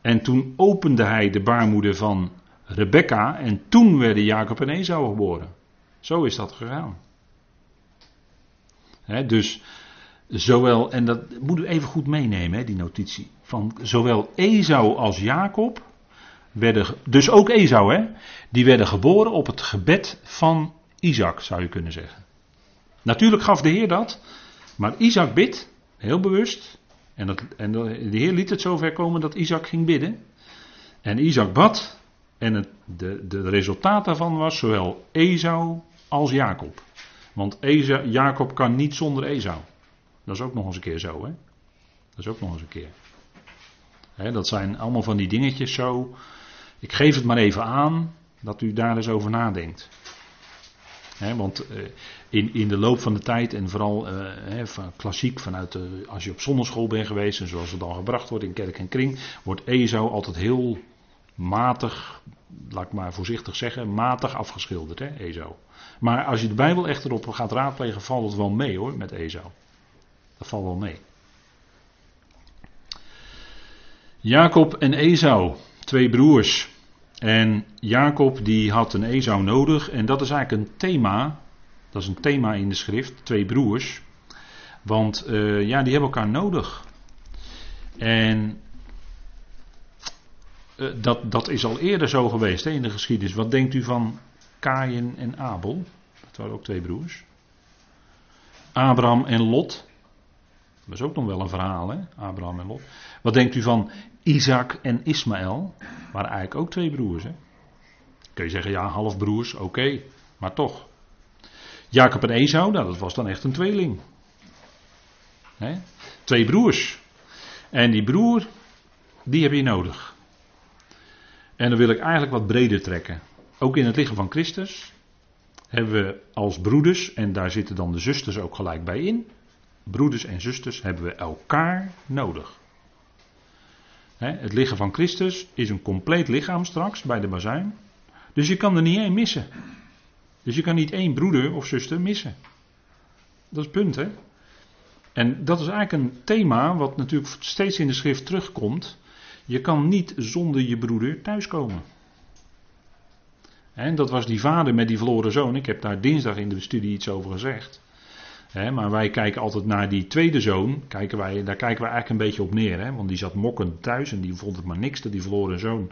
En toen opende hij de baarmoeder van Rebecca en toen werden Jacob en Esau geboren. Zo is dat gegaan. dus zowel, en dat moet u even goed meenemen, hè, die notitie. Van zowel Esau als Jacob werden, dus ook Esau, hè, die werden geboren op het gebed van Isaac, zou je kunnen zeggen. Natuurlijk gaf de Heer dat, maar Isaac bidt, heel bewust. En, dat, en de Heer liet het zover komen dat Isaac ging bidden. En Isaac bad. En het de, de resultaat daarvan was zowel Esau als Jacob. Want Jacob kan niet zonder Esau. Dat is ook nog eens een keer zo, hè? Dat is ook nog eens een keer. dat zijn allemaal van die dingetjes zo. Ik geef het maar even aan dat u daar eens over nadenkt. want eh, in, in de loop van de tijd en vooral uh, van, klassiek vanuit de, als je op zonneschool bent geweest en zoals het dan gebracht wordt in kerk en kring, wordt Esau altijd heel matig, laat ik maar voorzichtig zeggen, matig afgeschilderd, hè, Esau. Maar als je de Bijbel echt erop gaat raadplegen, valt het wel mee hoor, met Esau. Dat valt wel mee. Jacob en Esau, twee broers. En Jacob die had een Esau nodig en dat is eigenlijk een thema. Dat is een thema in de schrift, twee broers. Want uh, ja, die hebben elkaar nodig. En eh, dat, dat is al eerder zo geweest hè, in de geschiedenis. Wat denkt u van Kain en Abel? Dat waren ook twee broers. Abraham en Lot. Dat is ook nog wel een verhaal, hè? Abraham en Lot. Wat denkt u van Isaac en Ismaël? Waren eigenlijk ook twee broers, hè? Kun je zeggen, ja, halfbroers, oké, maar toch. Jacob en Esau, nou, dat was dan echt een tweeling. Hè? Twee broers. En die broer, die heb je nodig. En dan wil ik eigenlijk wat breder trekken. Ook in het lichaam van Christus hebben we als broeders, en daar zitten dan de zusters ook gelijk bij in. Broeders en zusters hebben we elkaar nodig. Het lichaam van Christus is een compleet lichaam straks bij de bazuin. Dus je kan er niet één missen. Dus je kan niet één broeder of zuster missen. Dat is het punt, hè? En dat is eigenlijk een thema wat natuurlijk steeds in de schrift terugkomt. Je kan niet zonder je broeder thuiskomen. En dat was die vader met die verloren zoon. Ik heb daar dinsdag in de studie iets over gezegd maar wij kijken altijd naar die tweede zoon. Kijken wij, daar kijken we eigenlijk een beetje op neer. Want die zat mokkend thuis en die vond het maar niks. Die verloren zoon.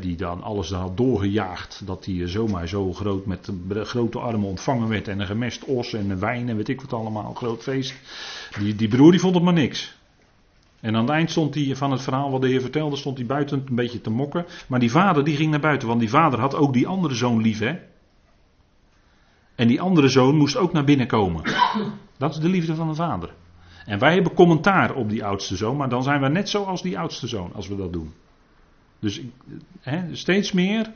die dan alles had doorgejaagd. Dat hij zomaar zo groot met grote armen ontvangen werd. En een gemest os en een wijn en weet ik wat allemaal. Groot feest. Die, die broer die vond het maar niks. En aan het eind stond hij van het verhaal wat de heer vertelde. Stond hij buiten een beetje te mokken. Maar die vader die ging naar buiten. Want die vader had ook die andere zoon lief. Hè? En die andere zoon moest ook naar binnen komen. Dat is de liefde van de vader. En wij hebben commentaar op die oudste zoon, maar dan zijn we net zoals die oudste zoon als we dat doen. Dus steeds meer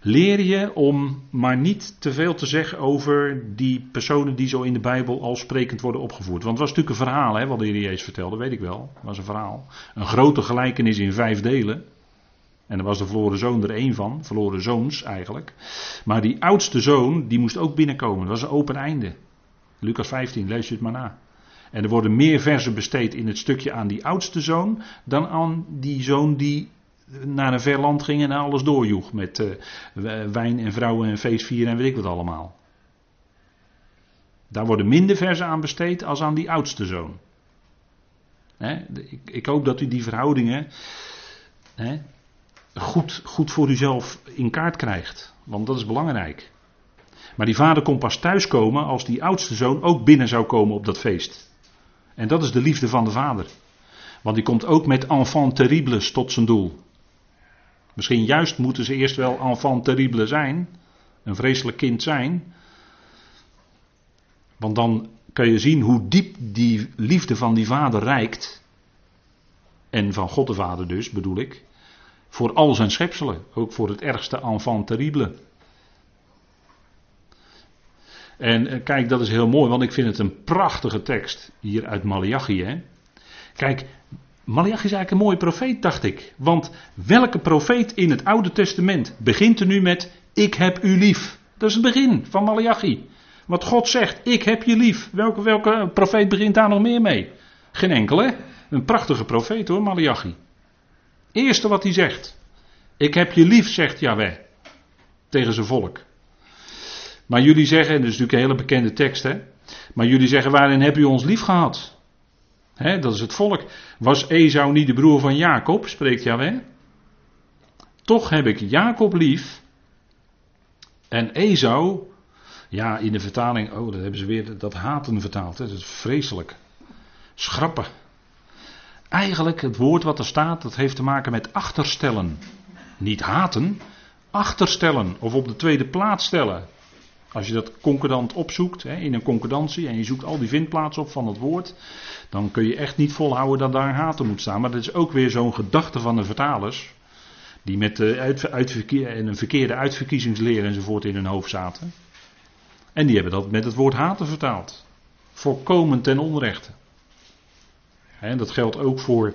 leer je om maar niet te veel te zeggen over die personen die zo in de Bijbel al sprekend worden opgevoerd. Want het was natuurlijk een verhaal, hè, wat de Heer Jezus vertelde, weet ik wel. Het was een verhaal. Een grote gelijkenis in vijf delen. En daar was de verloren zoon er één van, verloren zoons eigenlijk. Maar die oudste zoon, die moest ook binnenkomen. Dat was een open einde. Lucas 15, lees je het maar na. En er worden meer versen besteed in het stukje aan die oudste zoon dan aan die zoon die naar een ver land ging en alles doorjoeg. Met uh, wijn en vrouwen en feestvieren en weet ik wat allemaal. Daar worden minder versen aan besteed als aan die oudste zoon. ik, ik, hoop dat u die verhoudingen goed, goed voor uzelf in kaart krijgt. Want dat is belangrijk. Maar die vader kon pas thuiskomen als die oudste zoon ook binnen zou komen op dat feest. En dat is de liefde van de vader. Want die komt ook met enfant terribles tot zijn doel. Misschien juist moeten ze eerst wel enfant terrible zijn. Een vreselijk kind zijn. Want dan kan je zien hoe diep die liefde van die vader reikt. En van God de Vader dus, bedoel ik. Voor al zijn schepselen, ook voor het ergste enfant terrible. En eh, kijk, dat is heel mooi, want ik vind het een prachtige tekst hier uit Malachi. Hè? Kijk, Malachi is eigenlijk een mooie profeet, dacht ik. Want welke profeet in het Oude Testament begint er nu met: Ik heb u lief? Dat is het begin van Malachi. Wat God zegt: Ik heb je lief. Welke, welke profeet begint daar nog meer mee? Geen enkele. Een prachtige profeet hoor, Malachi. Eerste wat hij zegt. Ik heb je lief, zegt Yahweh. Tegen zijn volk. Maar jullie zeggen, en dat is natuurlijk een hele bekende tekst, hè. Maar jullie zeggen, waarin heb u ons lief gehad? Hè, dat is het volk. Was Esau niet de broer van Jacob, spreekt Yahweh? Toch heb ik Jacob lief. En Esau, ja, in de vertaling, oh, dat hebben ze weer dat haten vertaald. Hè. Dat is vreselijk. Schrappen. Eigenlijk het woord wat er staat, dat heeft te maken met achterstellen. Niet haten, achterstellen of op de tweede plaats stellen. Als je dat concordant opzoekt hè, in een concordantie en je zoekt al die vindplaatsen op van het woord, dan kun je echt niet volhouden dat daar haten moet staan. Maar dat is ook weer zo'n gedachte van de vertalers, die met uit, en een verkeerde uitverkiezingsleer enzovoort in hun hoofd zaten. En die hebben dat met het woord haten vertaald. Volkomen ten onrechte. Dat geldt ook voor,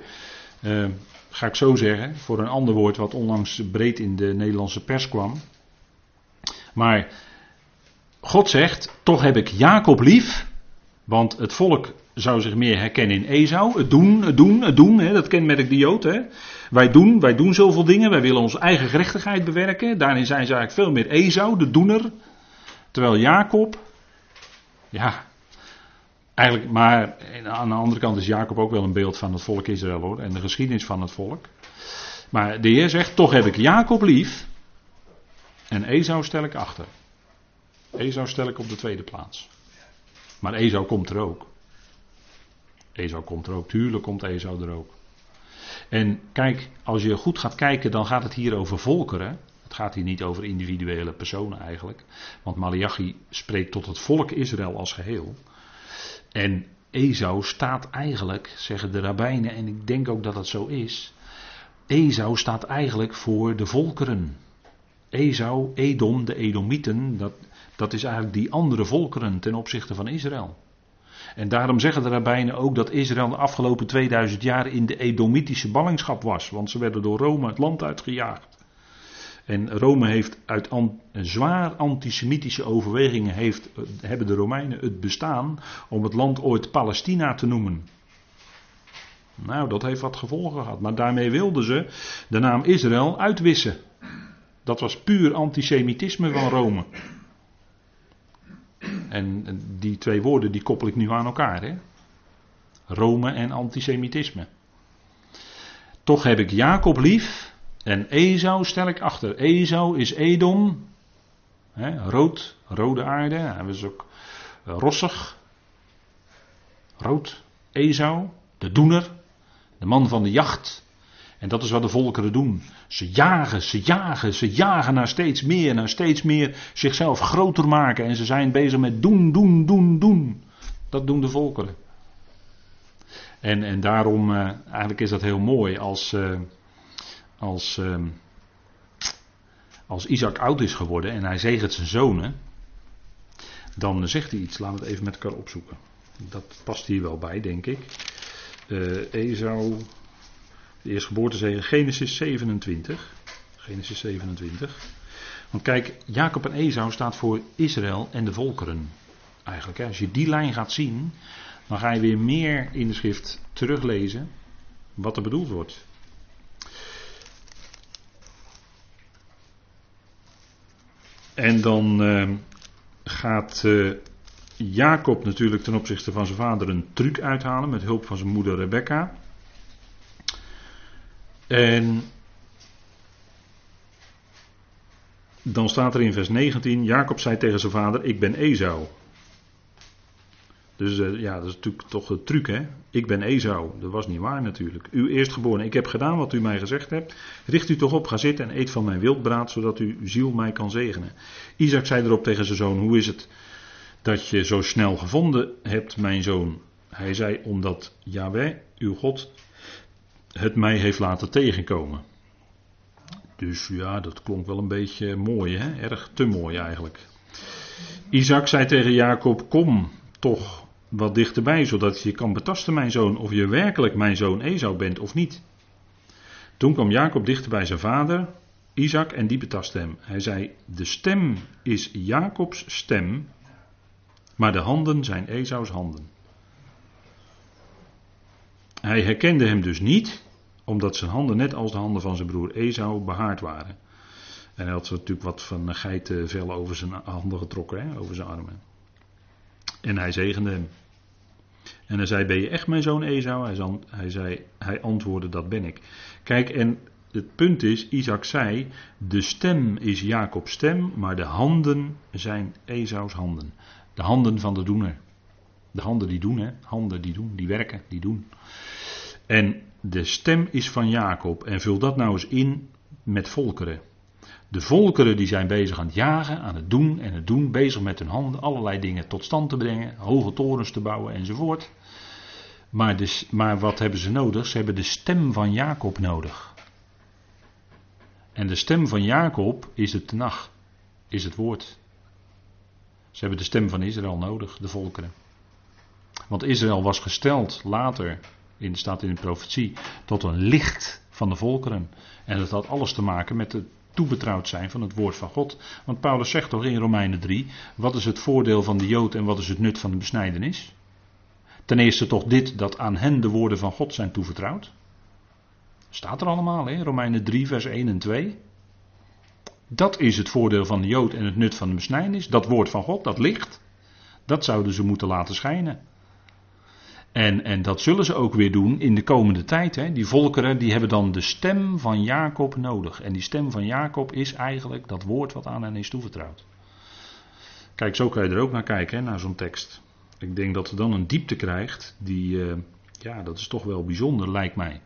uh, ga ik zo zeggen, voor een ander woord wat onlangs breed in de Nederlandse pers kwam. Maar God zegt, toch heb ik Jacob lief, want het volk zou zich meer herkennen in Esau. Het doen, het doen, het doen, hè, dat kenmerkt de Jood. Hè. Wij doen, wij doen zoveel dingen, wij willen onze eigen gerechtigheid bewerken. Daarin zijn ze eigenlijk veel meer Esau, de doener. Terwijl Jacob, ja, Eigenlijk, maar aan de andere kant is Jacob ook wel een beeld van het volk Israël hoor. En de geschiedenis van het volk. Maar de Heer zegt, toch heb ik Jacob lief en Esau stel ik achter. Esau stel ik op de tweede plaats. Maar Esau komt er ook. Esau komt er ook, tuurlijk komt Esau er ook. En kijk, als je goed gaat kijken, dan gaat het hier over volkeren. Het gaat hier niet over individuele personen eigenlijk. Want Malachi spreekt tot het volk Israël als geheel. En Esau staat eigenlijk, zeggen de rabbijnen, en ik denk ook dat het zo is. Esau staat eigenlijk voor de volkeren. Esau, Edom, de Edomieten, dat, dat is eigenlijk die andere volkeren ten opzichte van Israël. En daarom zeggen de rabbijnen ook dat Israël de afgelopen 2000 jaar in de Edomitische ballingschap was. Want ze werden door Rome het land uitgejaagd. En Rome heeft uit zwaar antisemitische overwegingen heeft, hebben de Romeinen het bestaan om het land ooit Palestina te noemen. Nou, dat heeft wat gevolgen gehad. Maar daarmee wilden ze de naam Israël uitwissen. Dat was puur antisemitisme van Rome. En die twee woorden die koppel ik nu aan elkaar. Hè? Rome en antisemitisme. Toch heb ik Jacob lief en Esau stel ik achter. Esau is Edom, hè, rood, rode aarde. Hij was ook rossig, rood. Esau, de doener, de man van de jacht. En dat is wat de volkeren doen. Ze jagen, ze jagen, ze jagen naar steeds meer, naar steeds meer zichzelf groter maken. En ze zijn bezig met doen, doen, doen, doen. Dat doen de volkeren. En, en daarom, uh, eigenlijk is dat heel mooi als, uh, als, uh, als Isaac oud is geworden en hij zegent zijn zonen. Dan zegt hij iets, laten we het even met elkaar opzoeken. Dat past hier wel bij, denk ik. Uh, Esau, de eerstgeboortezegen, Genesis 27. Genesis 27. Want kijk, Jacob en Esau staat voor Israël en de volkeren. Eigenlijk, hè. als je die lijn gaat zien, dan ga je weer meer in de schrift teruglezen wat er bedoeld wordt. En dan uh, gaat uh, Jacob natuurlijk ten opzichte van zijn vader een truc uithalen met hulp van zijn moeder Rebecca. En dan staat er in vers 19: Jacob zei tegen zijn vader: Ik ben Esau. Dus uh, ja, dat is natuurlijk toch de truc, hè? Ik ben Esau. Dat was niet waar natuurlijk. Uw eerstgeboren, ik heb gedaan wat u mij gezegd hebt. Richt u toch op, ga zitten en eet van mijn wildbraad, zodat uw ziel mij kan zegenen. Isaac zei erop tegen zijn zoon: Hoe is het dat je zo snel gevonden hebt, mijn zoon? Hij zei: Omdat Yahweh, uw God, het mij heeft laten tegenkomen. Dus ja, dat klonk wel een beetje mooi, hè? erg te mooi eigenlijk. Isaac zei tegen Jacob: Kom toch wat dichterbij, zodat je kan betasten, mijn zoon, of je werkelijk mijn zoon Esau bent of niet. Toen kwam Jacob dichter bij zijn vader, Isaac, en die betastte hem. Hij zei: De stem is Jacobs stem, maar de handen zijn Esau's handen. Hij herkende hem dus niet, omdat zijn handen net als de handen van zijn broer Esau behaard waren. En hij had natuurlijk wat van geitenvel over zijn handen getrokken, over zijn armen. En hij zegende hem. En hij zei: Ben je echt mijn zoon Esau? Hij, hij, zei, hij antwoordde: Dat ben ik. Kijk, en het punt is: Isaac zei: De stem is Jacobs stem, maar de handen zijn Esau's handen. De handen van de doener. De handen die doen, hè? Handen die doen, die werken, die doen. En de stem is van Jacob. En vul dat nou eens in met volkeren. De volkeren die zijn bezig aan het jagen, aan het doen en het doen, bezig met hun handen allerlei dingen tot stand te brengen, hoge torens te bouwen enzovoort. Maar, dus, maar wat hebben ze nodig? Ze hebben de stem van Jacob nodig. En de stem van Jacob is het tenag, is het woord. Ze hebben de stem van Israël nodig, de volkeren. Want Israël was gesteld later in, staat in de profetie, tot een licht van de volkeren. En dat had alles te maken met het toebetrouwd zijn van het woord van God. Want Paulus zegt toch in Romeinen 3, wat is het voordeel van de Jood en wat is het nut van de besnijdenis? Ten eerste toch dit, dat aan hen de woorden van God zijn toevertrouwd. Staat er allemaal, in Romeinen 3, vers 1 en 2. Dat is het voordeel van de Jood en het nut van de besnijdenis. Dat woord van God, dat licht. Dat zouden ze moeten laten schijnen. En, en dat zullen ze ook weer doen in de komende tijd. Hè. Die volkeren die hebben dan de stem van Jacob nodig. En die stem van Jacob is eigenlijk dat woord wat aan hen is toevertrouwd. Kijk, zo kan je er ook naar kijken, hè, naar zo'n tekst. Ik denk dat er dan een diepte krijgt die, uh, ja, dat is toch wel bijzonder, lijkt mij.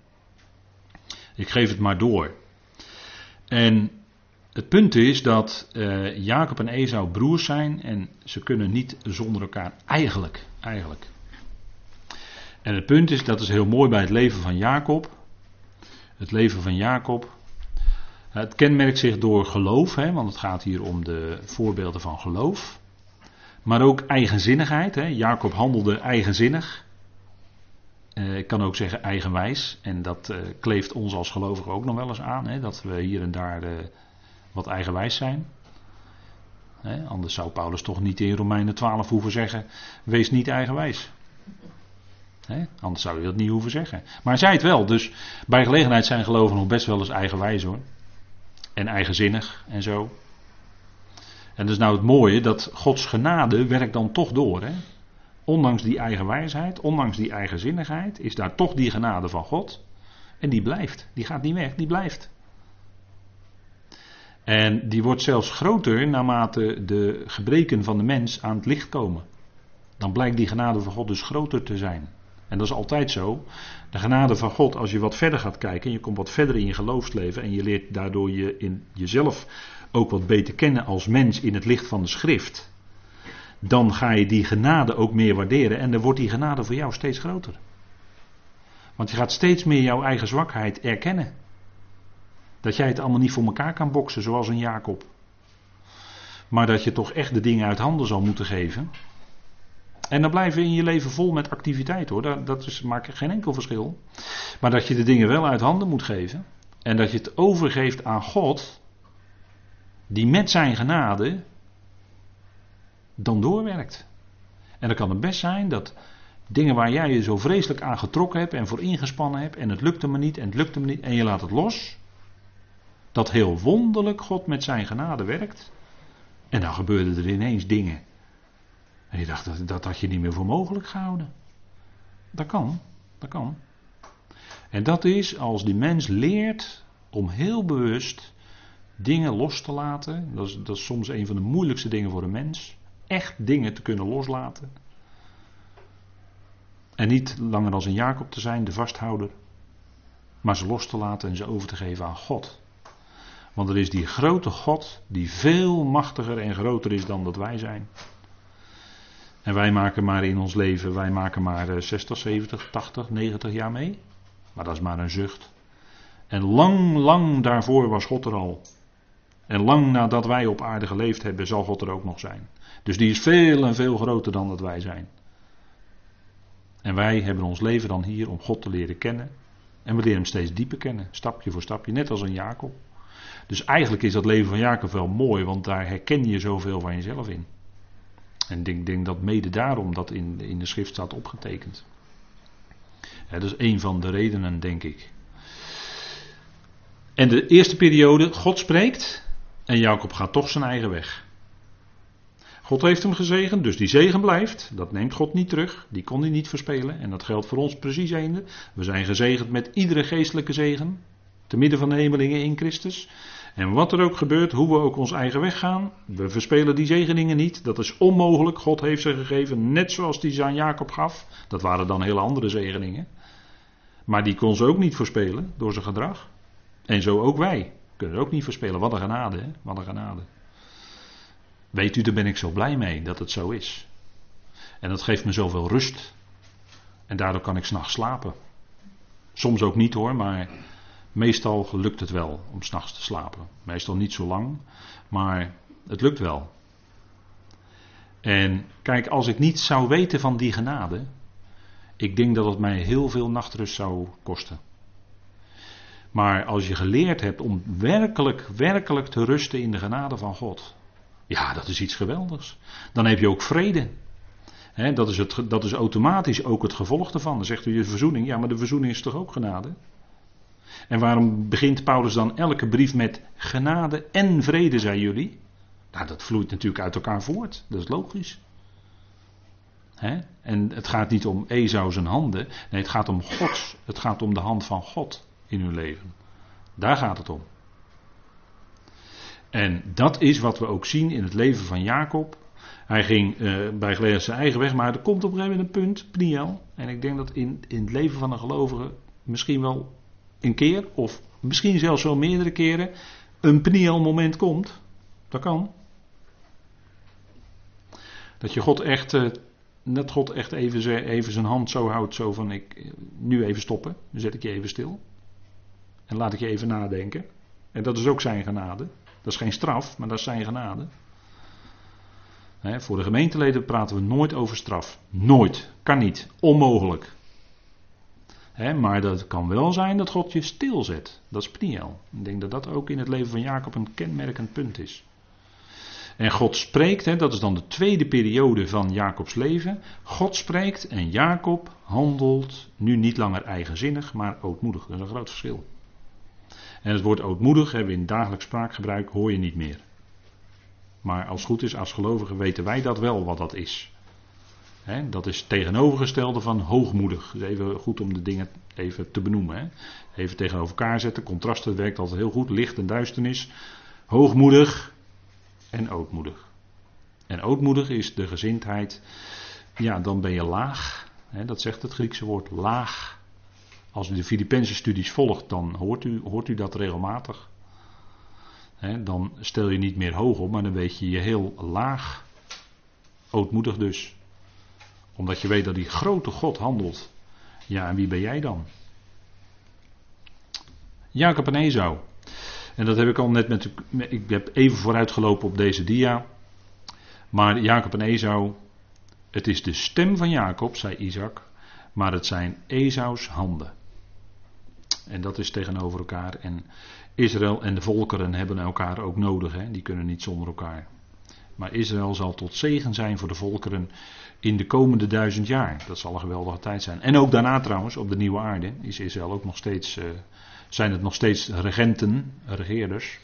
Ik geef het maar door. En het punt is dat uh, Jacob en Esau broers zijn en ze kunnen niet zonder elkaar eigenlijk, eigenlijk. En het punt is, dat is heel mooi bij het leven van Jacob. Het leven van Jacob. Het kenmerkt zich door geloof, hè, want het gaat hier om de voorbeelden van geloof. Maar ook eigenzinnigheid. Hè. Jacob handelde eigenzinnig. Uh, ik kan ook zeggen eigenwijs. En dat uh, kleeft ons als gelovigen ook nog wel eens aan. Hè, dat we hier en daar uh, wat eigenwijs zijn. Anders zou Paulus toch niet in Romeinen 12 hoeven zeggen: wees niet eigenwijs. Anders zou je dat niet hoeven zeggen. Maar zei het wel. Dus bij gelegenheid zijn gelovigen nog best wel eens eigenwijs hoor. En eigenzinnig en zo. En dat is nou het mooie, dat Gods genade werkt dan toch door. Hè? Ondanks die eigen wijsheid, ondanks die eigenzinnigheid, is daar toch die genade van God. En die blijft. Die gaat niet weg, die blijft. En die wordt zelfs groter naarmate de gebreken van de mens aan het licht komen. Dan blijkt die genade van God dus groter te zijn. En dat is altijd zo. De genade van God, als je wat verder gaat kijken, en je komt wat verder in je geloofsleven en je leert daardoor je in jezelf ook wat beter kennen als mens in het licht van de schrift, dan ga je die genade ook meer waarderen en dan wordt die genade voor jou steeds groter. Want je gaat steeds meer jouw eigen zwakheid erkennen. Dat jij het allemaal niet voor elkaar kan boksen zoals een Jacob. Maar dat je toch echt de dingen uit handen zal moeten geven. En dan blijven in je leven vol met activiteit hoor. Dat, dat is, maakt geen enkel verschil. Maar dat je de dingen wel uit handen moet geven. En dat je het overgeeft aan God die met zijn genade dan doorwerkt. En dan kan het best zijn dat dingen waar jij je zo vreselijk aan getrokken hebt en voor ingespannen hebt en het lukte me niet en het lukte me niet en je laat het los, dat heel wonderlijk God met zijn genade werkt. En dan gebeurden er ineens dingen. En je dacht, dat, dat had je niet meer voor mogelijk gehouden. Dat kan, dat kan. En dat is als die mens leert om heel bewust dingen los te laten. Dat is, dat is soms een van de moeilijkste dingen voor een mens. Echt dingen te kunnen loslaten. En niet langer als een Jacob te zijn, de vasthouder. Maar ze los te laten en ze over te geven aan God. Want er is die grote God die veel machtiger en groter is dan dat wij zijn. En wij maken maar in ons leven, wij maken maar 60, 70, 80, 90 jaar mee. Maar dat is maar een zucht. En lang, lang daarvoor was God er al. En lang nadat wij op aarde geleefd hebben, zal God er ook nog zijn. Dus die is veel en veel groter dan dat wij zijn. En wij hebben ons leven dan hier om God te leren kennen. En we leren hem steeds dieper kennen, stapje voor stapje, net als een Jacob. Dus eigenlijk is dat leven van Jacob wel mooi, want daar herken je zoveel van jezelf in. En ik denk, dat mede daarom dat in, in de schrift staat opgetekend. Dat is een van de redenen, denk ik. En de eerste periode, God spreekt. En Jacob gaat toch zijn eigen weg. God heeft hem gezegend, dus die zegen blijft. Dat neemt God niet terug. Die kon hij niet verspelen. En dat geldt voor ons precies eende. We zijn gezegend met iedere geestelijke zegen. Te midden van de hemelingen in Christus. En wat er ook gebeurt, hoe we ook ons eigen weg gaan, we verspelen die zegeningen niet. Dat is onmogelijk. God heeft ze gegeven, net zoals die ze aan Jacob gaf. Dat waren dan hele andere zegeningen. Maar die kon ze ook niet verspelen door zijn gedrag. En zo ook wij. Kunnen ook niet verspelen. Wat een genade? Wat een genade. Weet u, daar ben ik zo blij mee dat het zo is. En dat geeft me zoveel rust. En daardoor kan ik s'nachts slapen. Soms ook niet hoor, maar meestal lukt het wel om s'nachts te slapen. Meestal niet zo lang, maar het lukt wel. En kijk, als ik niet zou weten van die genade, ik denk dat het mij heel veel nachtrust zou kosten. Maar als je geleerd hebt om werkelijk, werkelijk te rusten in de genade van God. Ja, dat is iets geweldigs. Dan heb je ook vrede. dat, is het, dat is automatisch ook het gevolg daarvan. Dan zegt u je verzoening. Ja, maar de verzoening is toch ook genade? En waarom begint Paulus dan elke brief met genade en vrede, zijn jullie? Nou, dat vloeit natuurlijk uit elkaar voort. Dat is logisch. En het gaat niet om Esau zijn handen. Nee, het gaat om God. Het gaat om de hand van God in uw leven. Daar gaat het om. En dat is wat we ook zien in het leven van Jacob. Hij ging uh, bij gelegenheid zijn eigen weg, maar er komt op een gegeven moment een punt, Pniel. En ik denk dat in, in het leven van een gelovige misschien wel een keer, of misschien zelfs wel meerdere keren, een Pniel moment komt. Dat kan. Dat je God echt, uh, dat God echt even, even zijn hand zo houdt, zo van ik, nu even stoppen, dan zet ik je even stil. En laat ik je even nadenken. En dat is ook zijn genade. Dat is geen straf, maar dat is zijn genade. voor de gemeenteleden praten we nooit over straf. Nooit. Kan niet. Onmogelijk. Maar dat kan wel zijn dat God je stilzet. Dat is Pniel. Ik denk dat dat ook in het leven van Jacob een kenmerkend punt is. En God spreekt, dat is dan de tweede periode van Jacobs leven. God spreekt en Jacob handelt nu niet langer eigenzinnig, maar ootmoedig. Dat is een groot verschil. En het woord ootmoedig hebben we in dagelijks spraakgebruik, hoor je niet meer. Maar als het goed is, als gelovigen weten wij dat wel wat dat is. Dat is tegenovergestelde van hoogmoedig. Even goed om de dingen even te benoemen. Even tegenover elkaar zetten. Contrasten werkt altijd heel goed. Licht en duisternis. Hoogmoedig en ootmoedig. En ootmoedig is de gezindheid. Ja, dan ben je laag. dat zegt het Griekse woord laag. Als u de Filipijnse studies volgt, dan hoort u, hoort u dat regelmatig. dan stel je niet meer hoog op, maar dan weet je je heel laag. Ootmoedig dus. Omdat je weet dat die grote God handelt. Ja, en wie ben jij dan? Jacob en Esau. En dat heb ik al net met. Ik heb even vooruitgelopen op deze dia. Maar Jacob en Esau. Het is de stem van Jacob, zei Isaac. Maar het zijn Esaus handen. En dat is tegenover elkaar. En Israël en de volkeren hebben elkaar ook nodig. Hè? Die kunnen niet zonder elkaar. Maar Israël zal tot zegen zijn voor de volkeren in de komende duizend jaar. Dat zal een geweldige tijd zijn. En ook daarna trouwens, op de nieuwe aarde, is Israël ook nog steeds, uh, zijn het nog steeds regenten, regeerders.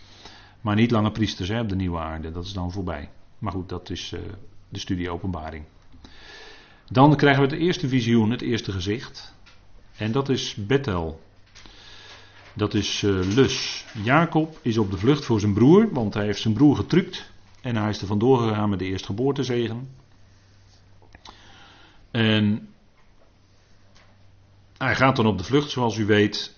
Maar niet lange priesters hè, op de nieuwe aarde. Dat is dan voorbij. Maar goed, dat is uh, de studie openbaring. Dan krijgen we het eerste visioen, het eerste gezicht. En dat is Bethel. Dat is uh, Lus. Jacob is op de vlucht voor zijn broer, want hij heeft zijn broer getrukt. En hij is er vandoor gegaan met de eerstgeboortezegen. En hij gaat dan op de vlucht, zoals u weet.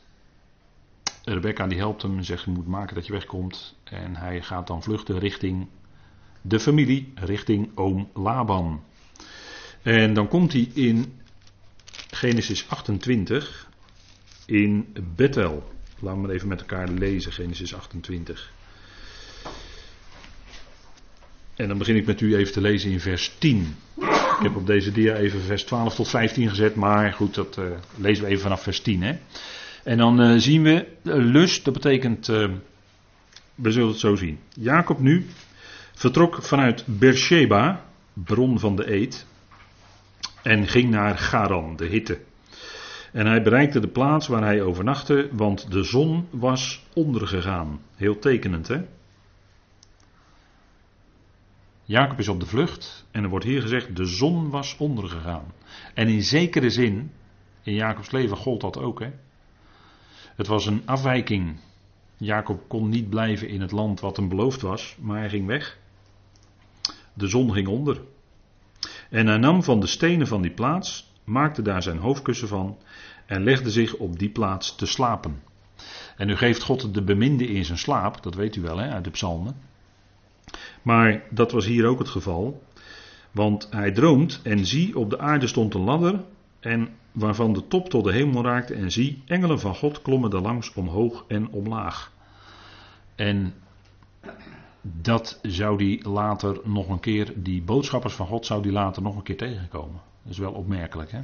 Rebecca die helpt hem en zegt: Je moet maken dat je wegkomt. En hij gaat dan vluchten richting de familie, richting oom Laban. En dan komt hij in Genesis 28 in Bethel. Laten we maar even met elkaar lezen, Genesis 28. En dan begin ik met u even te lezen in vers 10. Ik heb op deze dia even vers 12 tot 15 gezet, maar goed, dat uh, lezen we even vanaf vers 10. Hè. En dan uh, zien we uh, lust, dat betekent, we zullen het zo zien. Jacob nu vertrok vanuit Beersheba, bron van de Eed, en ging naar Garan, de hitte. En hij bereikte de plaats waar hij overnachtte, want de zon was ondergegaan. Heel tekenend, hè? Jacob is op de vlucht en er wordt hier gezegd: de zon was ondergegaan. En in zekere zin, in Jacobs leven gold dat ook, hè? Het was een afwijking. Jacob kon niet blijven in het land wat hem beloofd was, maar hij ging weg. De zon ging onder. En hij nam van de stenen van die plaats, maakte daar zijn hoofdkussen van en legde zich op die plaats te slapen. En nu geeft God de beminde in zijn slaap, dat weet u wel hè, uit de psalmen. Maar dat was hier ook het geval, want hij droomt en zie op de aarde stond een ladder en waarvan de top tot de hemel raakte en zie engelen van God klommen daar langs omhoog en omlaag. En dat zou hij later nog een keer, die boodschappers van God zou die later nog een keer tegenkomen. Dat is wel opmerkelijk hè.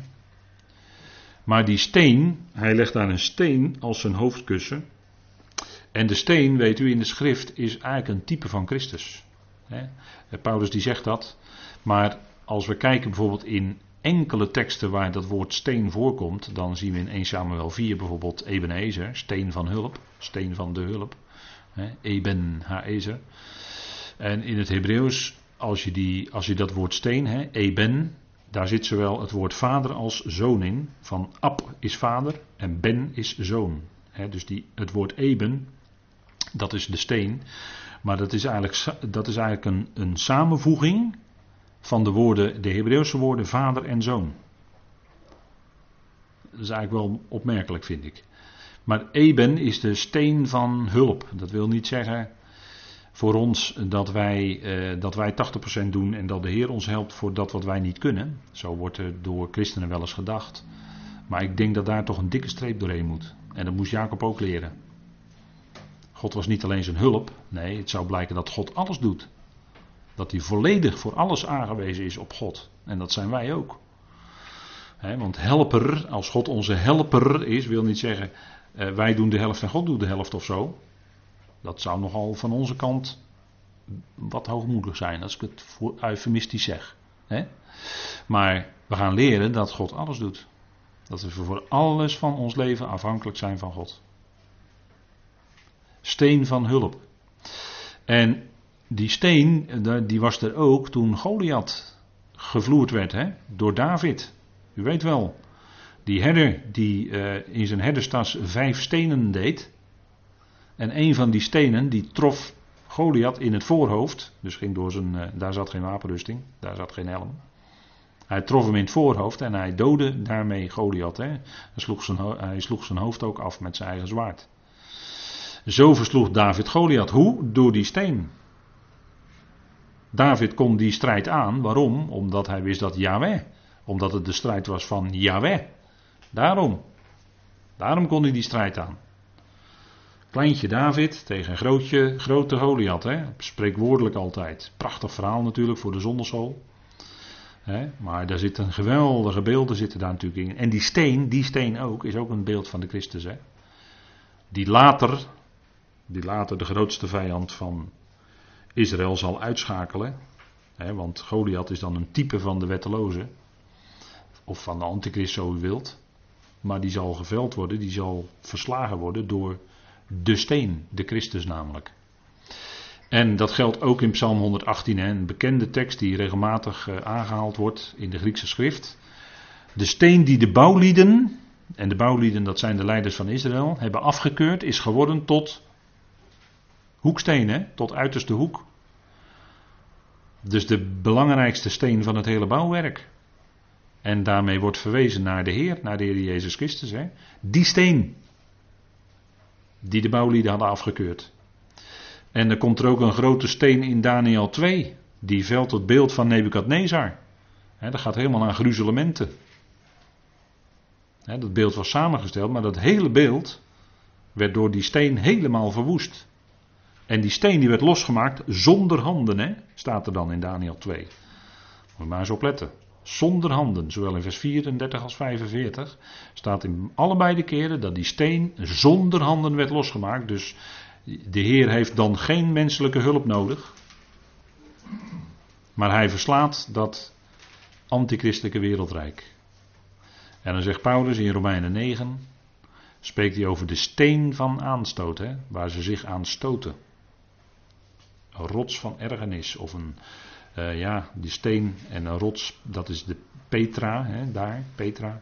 Maar die steen, hij legt daar een steen als zijn hoofdkussen. En de steen, weet u, in de schrift is eigenlijk een type van Christus. Paulus die zegt dat. Maar als we kijken bijvoorbeeld in enkele teksten waar dat woord steen voorkomt, dan zien we in 1 Samuel 4 bijvoorbeeld Ebenezer, steen van hulp, steen van de hulp. Eben Haezer. En in het Hebreeuws, als je, die, als je dat woord steen, Eben, daar zit zowel het woord vader als zoon in. Van Ab is vader en Ben is zoon. dus die, het woord Eben, dat is de steen. Maar dat is eigenlijk, dat is eigenlijk een, een samenvoeging van de woorden, de Hebreeuwse woorden vader en zoon. Dat is eigenlijk wel opmerkelijk, vind ik. Maar Eben is de steen van hulp. Dat wil niet zeggen voor ons dat wij, eh, dat wij 80% doen en dat de Heer ons helpt voor dat wat wij niet kunnen. Zo wordt er door christenen wel eens gedacht. Maar ik denk dat daar toch een dikke streep doorheen moet. En dat moest Jacob ook leren. God was niet alleen zijn hulp. Nee, het zou blijken dat God alles doet. Dat hij volledig voor alles aangewezen is op God. En dat zijn wij ook. want helper, als God onze helper is, wil niet zeggen uh, wij doen de helft en God doet de helft of zo. Dat zou nogal van onze kant wat hoogmoedig zijn, als ik het eufemistisch zeg. Maar we gaan leren dat God alles doet. Dat we voor alles van ons leven afhankelijk zijn van God. Steen van hulp. En die steen, die was er ook toen Goliath gevloerd werd hè, door David. U weet wel, die herder die uh, in zijn herderstas vijf stenen deed. En een van die stenen die trof Goliath in het voorhoofd. Dus ging door zijn, uh, daar zat geen wapenrusting, daar zat geen helm. Hij trof hem in het voorhoofd en hij doodde daarmee Goliath. Hè. Hij, sloeg zijn, hij sloeg zijn hoofd ook af met zijn eigen zwaard. Zo versloeg David Goliath. Hoe? Door die steen. David kon die strijd aan. Waarom? Omdat hij wist dat Yahweh. Omdat het de strijd was van Yahweh. Daarom. Daarom kon hij die strijd aan. Kleintje David tegen grootje, grote Goliath. Hè? Spreekwoordelijk altijd. Prachtig verhaal natuurlijk voor de zonderschool. Maar daar zitten geweldige beelden zitten daar natuurlijk in. En die steen, die steen ook, is ook een beeld van de Christus. Hè? Die later, die later de grootste vijand van Israël zal uitschakelen. Want Goliath is dan een type van de wetteloze. Of van de antichrist zo u wilt. Maar die zal geveld worden, die zal verslagen worden door de steen, de Christus namelijk. En dat geldt ook in Psalm 118, een bekende tekst die regelmatig eh, aangehaald wordt in de Griekse schrift. De steen die de bouwlieden, en de bouwlieden dat zijn de leiders van Israël, hebben afgekeurd, is geworden tot hoeksteen, tot uiterste hoek. Dus de belangrijkste steen van het hele bouwwerk. En daarmee wordt verwezen naar de Heer, naar de Heer Jezus Christus. Hè? Die steen. Die de bouwlieden hadden afgekeurd. En er komt er ook een grote steen in Daniel 2. Die velt het beeld van Nebukadnezar. Dat gaat helemaal aan gruzelementen. dat beeld was samengesteld, maar dat hele beeld werd door die steen helemaal verwoest. En die steen die werd losgemaakt zonder handen, hè, staat er dan in Daniel 2. Moet je maar eens opletten zonder handen. Zowel in vers 34 als 45 staat in allebei de keren dat die steen zonder handen werd losgemaakt. Dus de Heer heeft dan geen menselijke hulp nodig. Maar hij verslaat dat antichristelijke wereldrijk. En dan zegt Paulus in Romeinen 9, spreekt hij over de steen van aanstoot, hè, waar ze zich aan stoten. Rots van ergernis of een, uh, ja, die steen en een rots, dat is de Petra, hè, daar, Petra.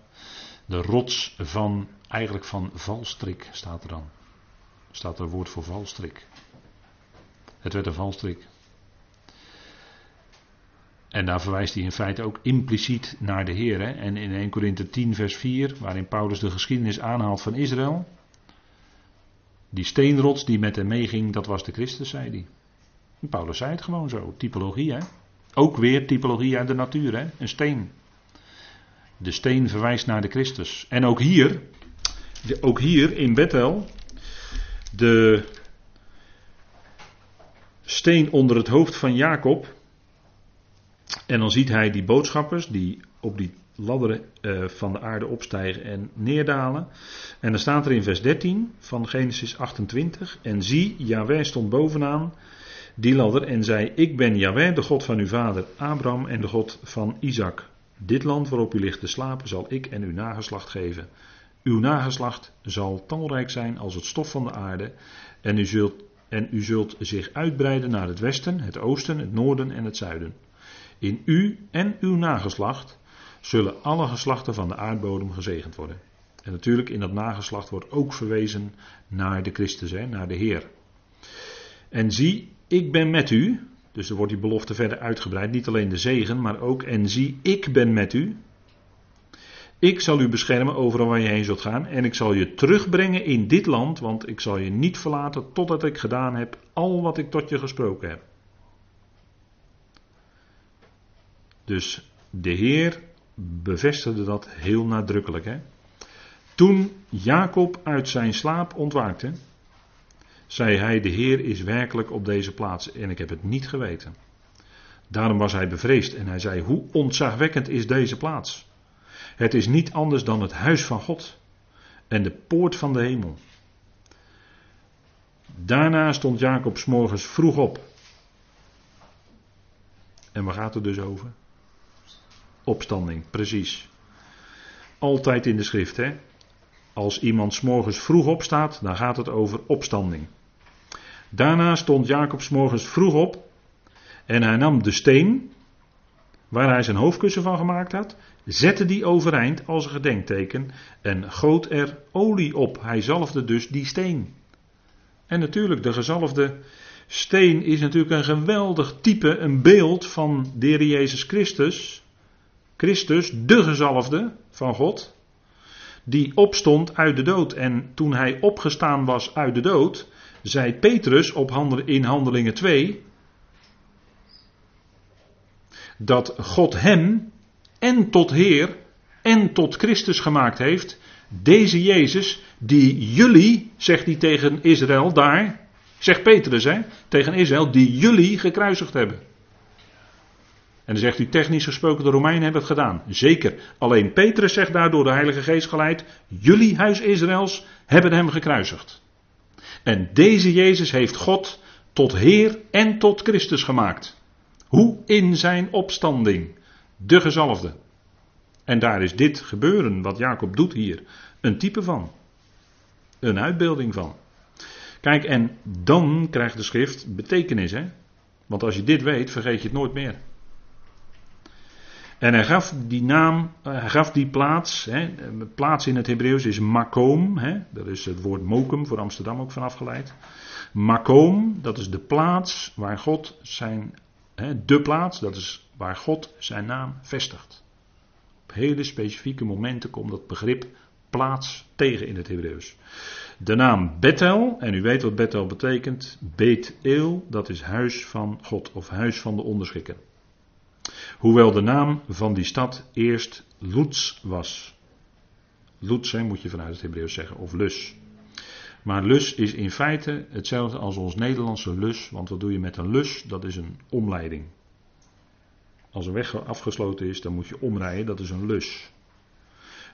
De rots van, eigenlijk van valstrik staat er dan. Staat er woord voor valstrik. Het werd een valstrik. En daar verwijst hij in feite ook impliciet naar de Heer. En in 1 Korinthe 10, vers 4, waarin Paulus de geschiedenis aanhaalt van Israël. Die steenrots die met hem meeging, dat was de Christus, zei hij. Paulus zei het gewoon zo, typologie hè. Ook weer typologie uit de natuur, hè? een steen. De steen verwijst naar de Christus. En ook hier, ook hier in Bethel, de steen onder het hoofd van Jacob. En dan ziet hij die boodschappers die op die ladderen uh, van de aarde opstijgen en neerdalen. En dan staat er in vers 13 van Genesis 28. En zie, Yahweh stond bovenaan die ladder en zei: Ik ben Yahweh, de God van uw vader Abraham en de God van Isaac. Dit land waarop u ligt te slapen zal ik en uw nageslacht geven. Uw nageslacht zal talrijk zijn als het stof van de aarde en u zult, en u zult zich uitbreiden naar het westen, het oosten, het noorden en het zuiden. In u en uw nageslacht zullen alle geslachten van de aardbodem gezegend worden. En natuurlijk in dat nageslacht wordt ook verwezen naar de Christus, hè, naar de Heer. En zie, ik ben met u. Dus er wordt die belofte verder uitgebreid. Niet alleen de zegen, maar ook en zie, ik ben met u. Ik zal u beschermen overal waar je heen zult gaan. En ik zal je terugbrengen in dit land, want ik zal je niet verlaten totdat ik gedaan heb al wat ik tot je gesproken heb. Dus de Heer bevestigde dat heel nadrukkelijk. Hè? Toen Jacob uit zijn slaap ontwaakte, zei hij: De Heer is werkelijk op deze plaats en ik heb het niet geweten. Daarom was hij bevreesd en hij zei: Hoe ontzagwekkend is deze plaats? Het is niet anders dan het huis van God en de poort van de hemel. Daarna stond Jacob morgens vroeg op. En waar gaat het dus over? Opstanding, precies. Altijd in de schrift, hè? Als iemand s morgens vroeg opstaat, dan gaat het over opstanding. Daarna stond Jacob s morgens vroeg op en hij nam de steen waar hij zijn hoofdkussen van gemaakt had, zette die overeind als een gedenkteken en goot er olie op. Hij zalfde dus die steen. En natuurlijk, de gezalfde steen is natuurlijk een geweldig type, een beeld van de Heer Jezus Christus. Christus, de gezalfde van God, die opstond uit de dood. En toen hij opgestaan was uit de dood, zei Petrus op in Handelingen 2 dat God hem en tot Heer en tot Christus gemaakt heeft. Deze Jezus die jullie, zegt hij tegen Israël daar, zegt Petrus hè, tegen Israël, die jullie gekruisigd hebben. En dan zegt u technisch gesproken, de Romeinen hebben het gedaan. Zeker. Alleen Petrus zegt daar door de Heilige Geest geleid, jullie huis Israëls hebben hem gekruisigd. En deze Jezus heeft God tot Heer en tot Christus gemaakt. Hoe in zijn opstanding. De gezalfde. En daar is dit gebeuren wat Jacob doet hier een type van. Een uitbeelding van. Kijk, en dan krijgt de schrift betekenis, hè? Want als je dit weet, vergeet je het nooit meer. En hij gaf die naam, eh, hij gaf die plaats, hè, plaats in het Hebreeuws is makom, hè, dat is het woord mokum voor Amsterdam ook van afgeleid. Makom, dat is de plaats waar God zijn, hè, de plaats, dat is waar God zijn naam vestigt. Op hele specifieke momenten komt dat begrip plaats tegen in het Hebreeuws. De naam Bethel, en u weet wat Bethel betekent, Bethel, dat is huis van God of huis van de onderschikker. Hoewel de naam van die stad eerst Lutz was. Lutz moet je vanuit het Hebreeuws zeggen, of Lus. Maar lus is in feite hetzelfde als ons Nederlandse lus, want wat doe je met een lus? Dat is een omleiding. Als een weg afgesloten is, dan moet je omrijden, dat is een lus.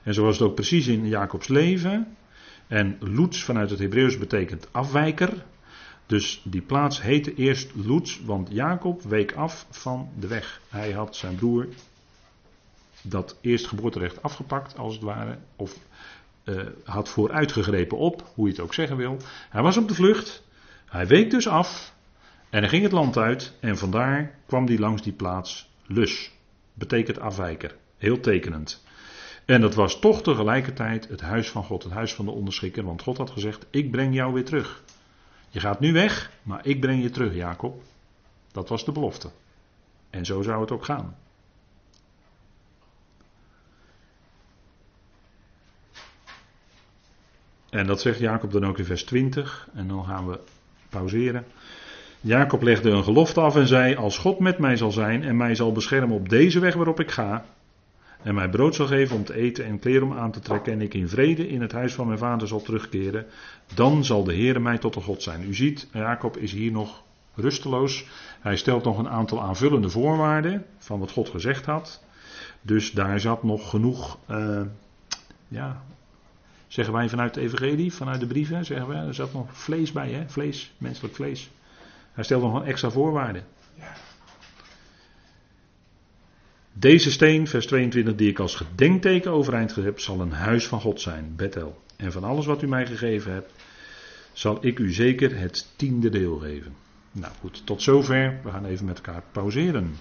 En zo was het ook precies in Jacobs leven. En Lutz vanuit het Hebreeuws betekent afwijker. Dus die plaats heette eerst Lutz, want Jacob week af van de weg. Hij had zijn broer dat eerstgeboorterecht afgepakt, als het ware. Of uh, had vooruitgegrepen op, hoe je het ook zeggen wil. Hij was op de vlucht. Hij week dus af. En hij ging het land uit. En vandaar kwam hij langs die plaats Lus. Betekent afwijker. Heel tekenend. En dat was toch tegelijkertijd het huis van God, het huis van de onderschikker. Want God had gezegd: Ik breng jou weer terug. Je gaat nu weg, maar ik breng je terug, Jacob. Dat was de belofte. En zo zou het ook gaan. En dat zegt Jacob dan ook in vers 20. En dan gaan we pauzeren. Jacob legde een gelofte af en zei: Als God met mij zal zijn en mij zal beschermen op deze weg waarop ik ga, en mij brood zal geven om te eten en kleren om aan te trekken en ik in vrede in het huis van mijn vader zal terugkeren, dan zal de Heer mij tot een God zijn. U ziet, Jacob is hier nog rusteloos. Hij stelt nog een aantal aanvullende voorwaarden van wat God gezegd had. Dus daar zat nog genoeg, uh, ja, zeggen wij vanuit de evangelie, vanuit de brieven, zeggen we, er zat nog vlees bij, hè? vlees, menselijk vlees. Hij stelt nog een extra voorwaarde. Ja. Deze steen, vers 22, die ik als gedenkteken overeind heb, zal een huis van God zijn, Bethel. En van alles wat u mij gegeven hebt, zal ik u zeker het tiende deel geven. Nou goed, tot zover. We gaan even met elkaar pauzeren.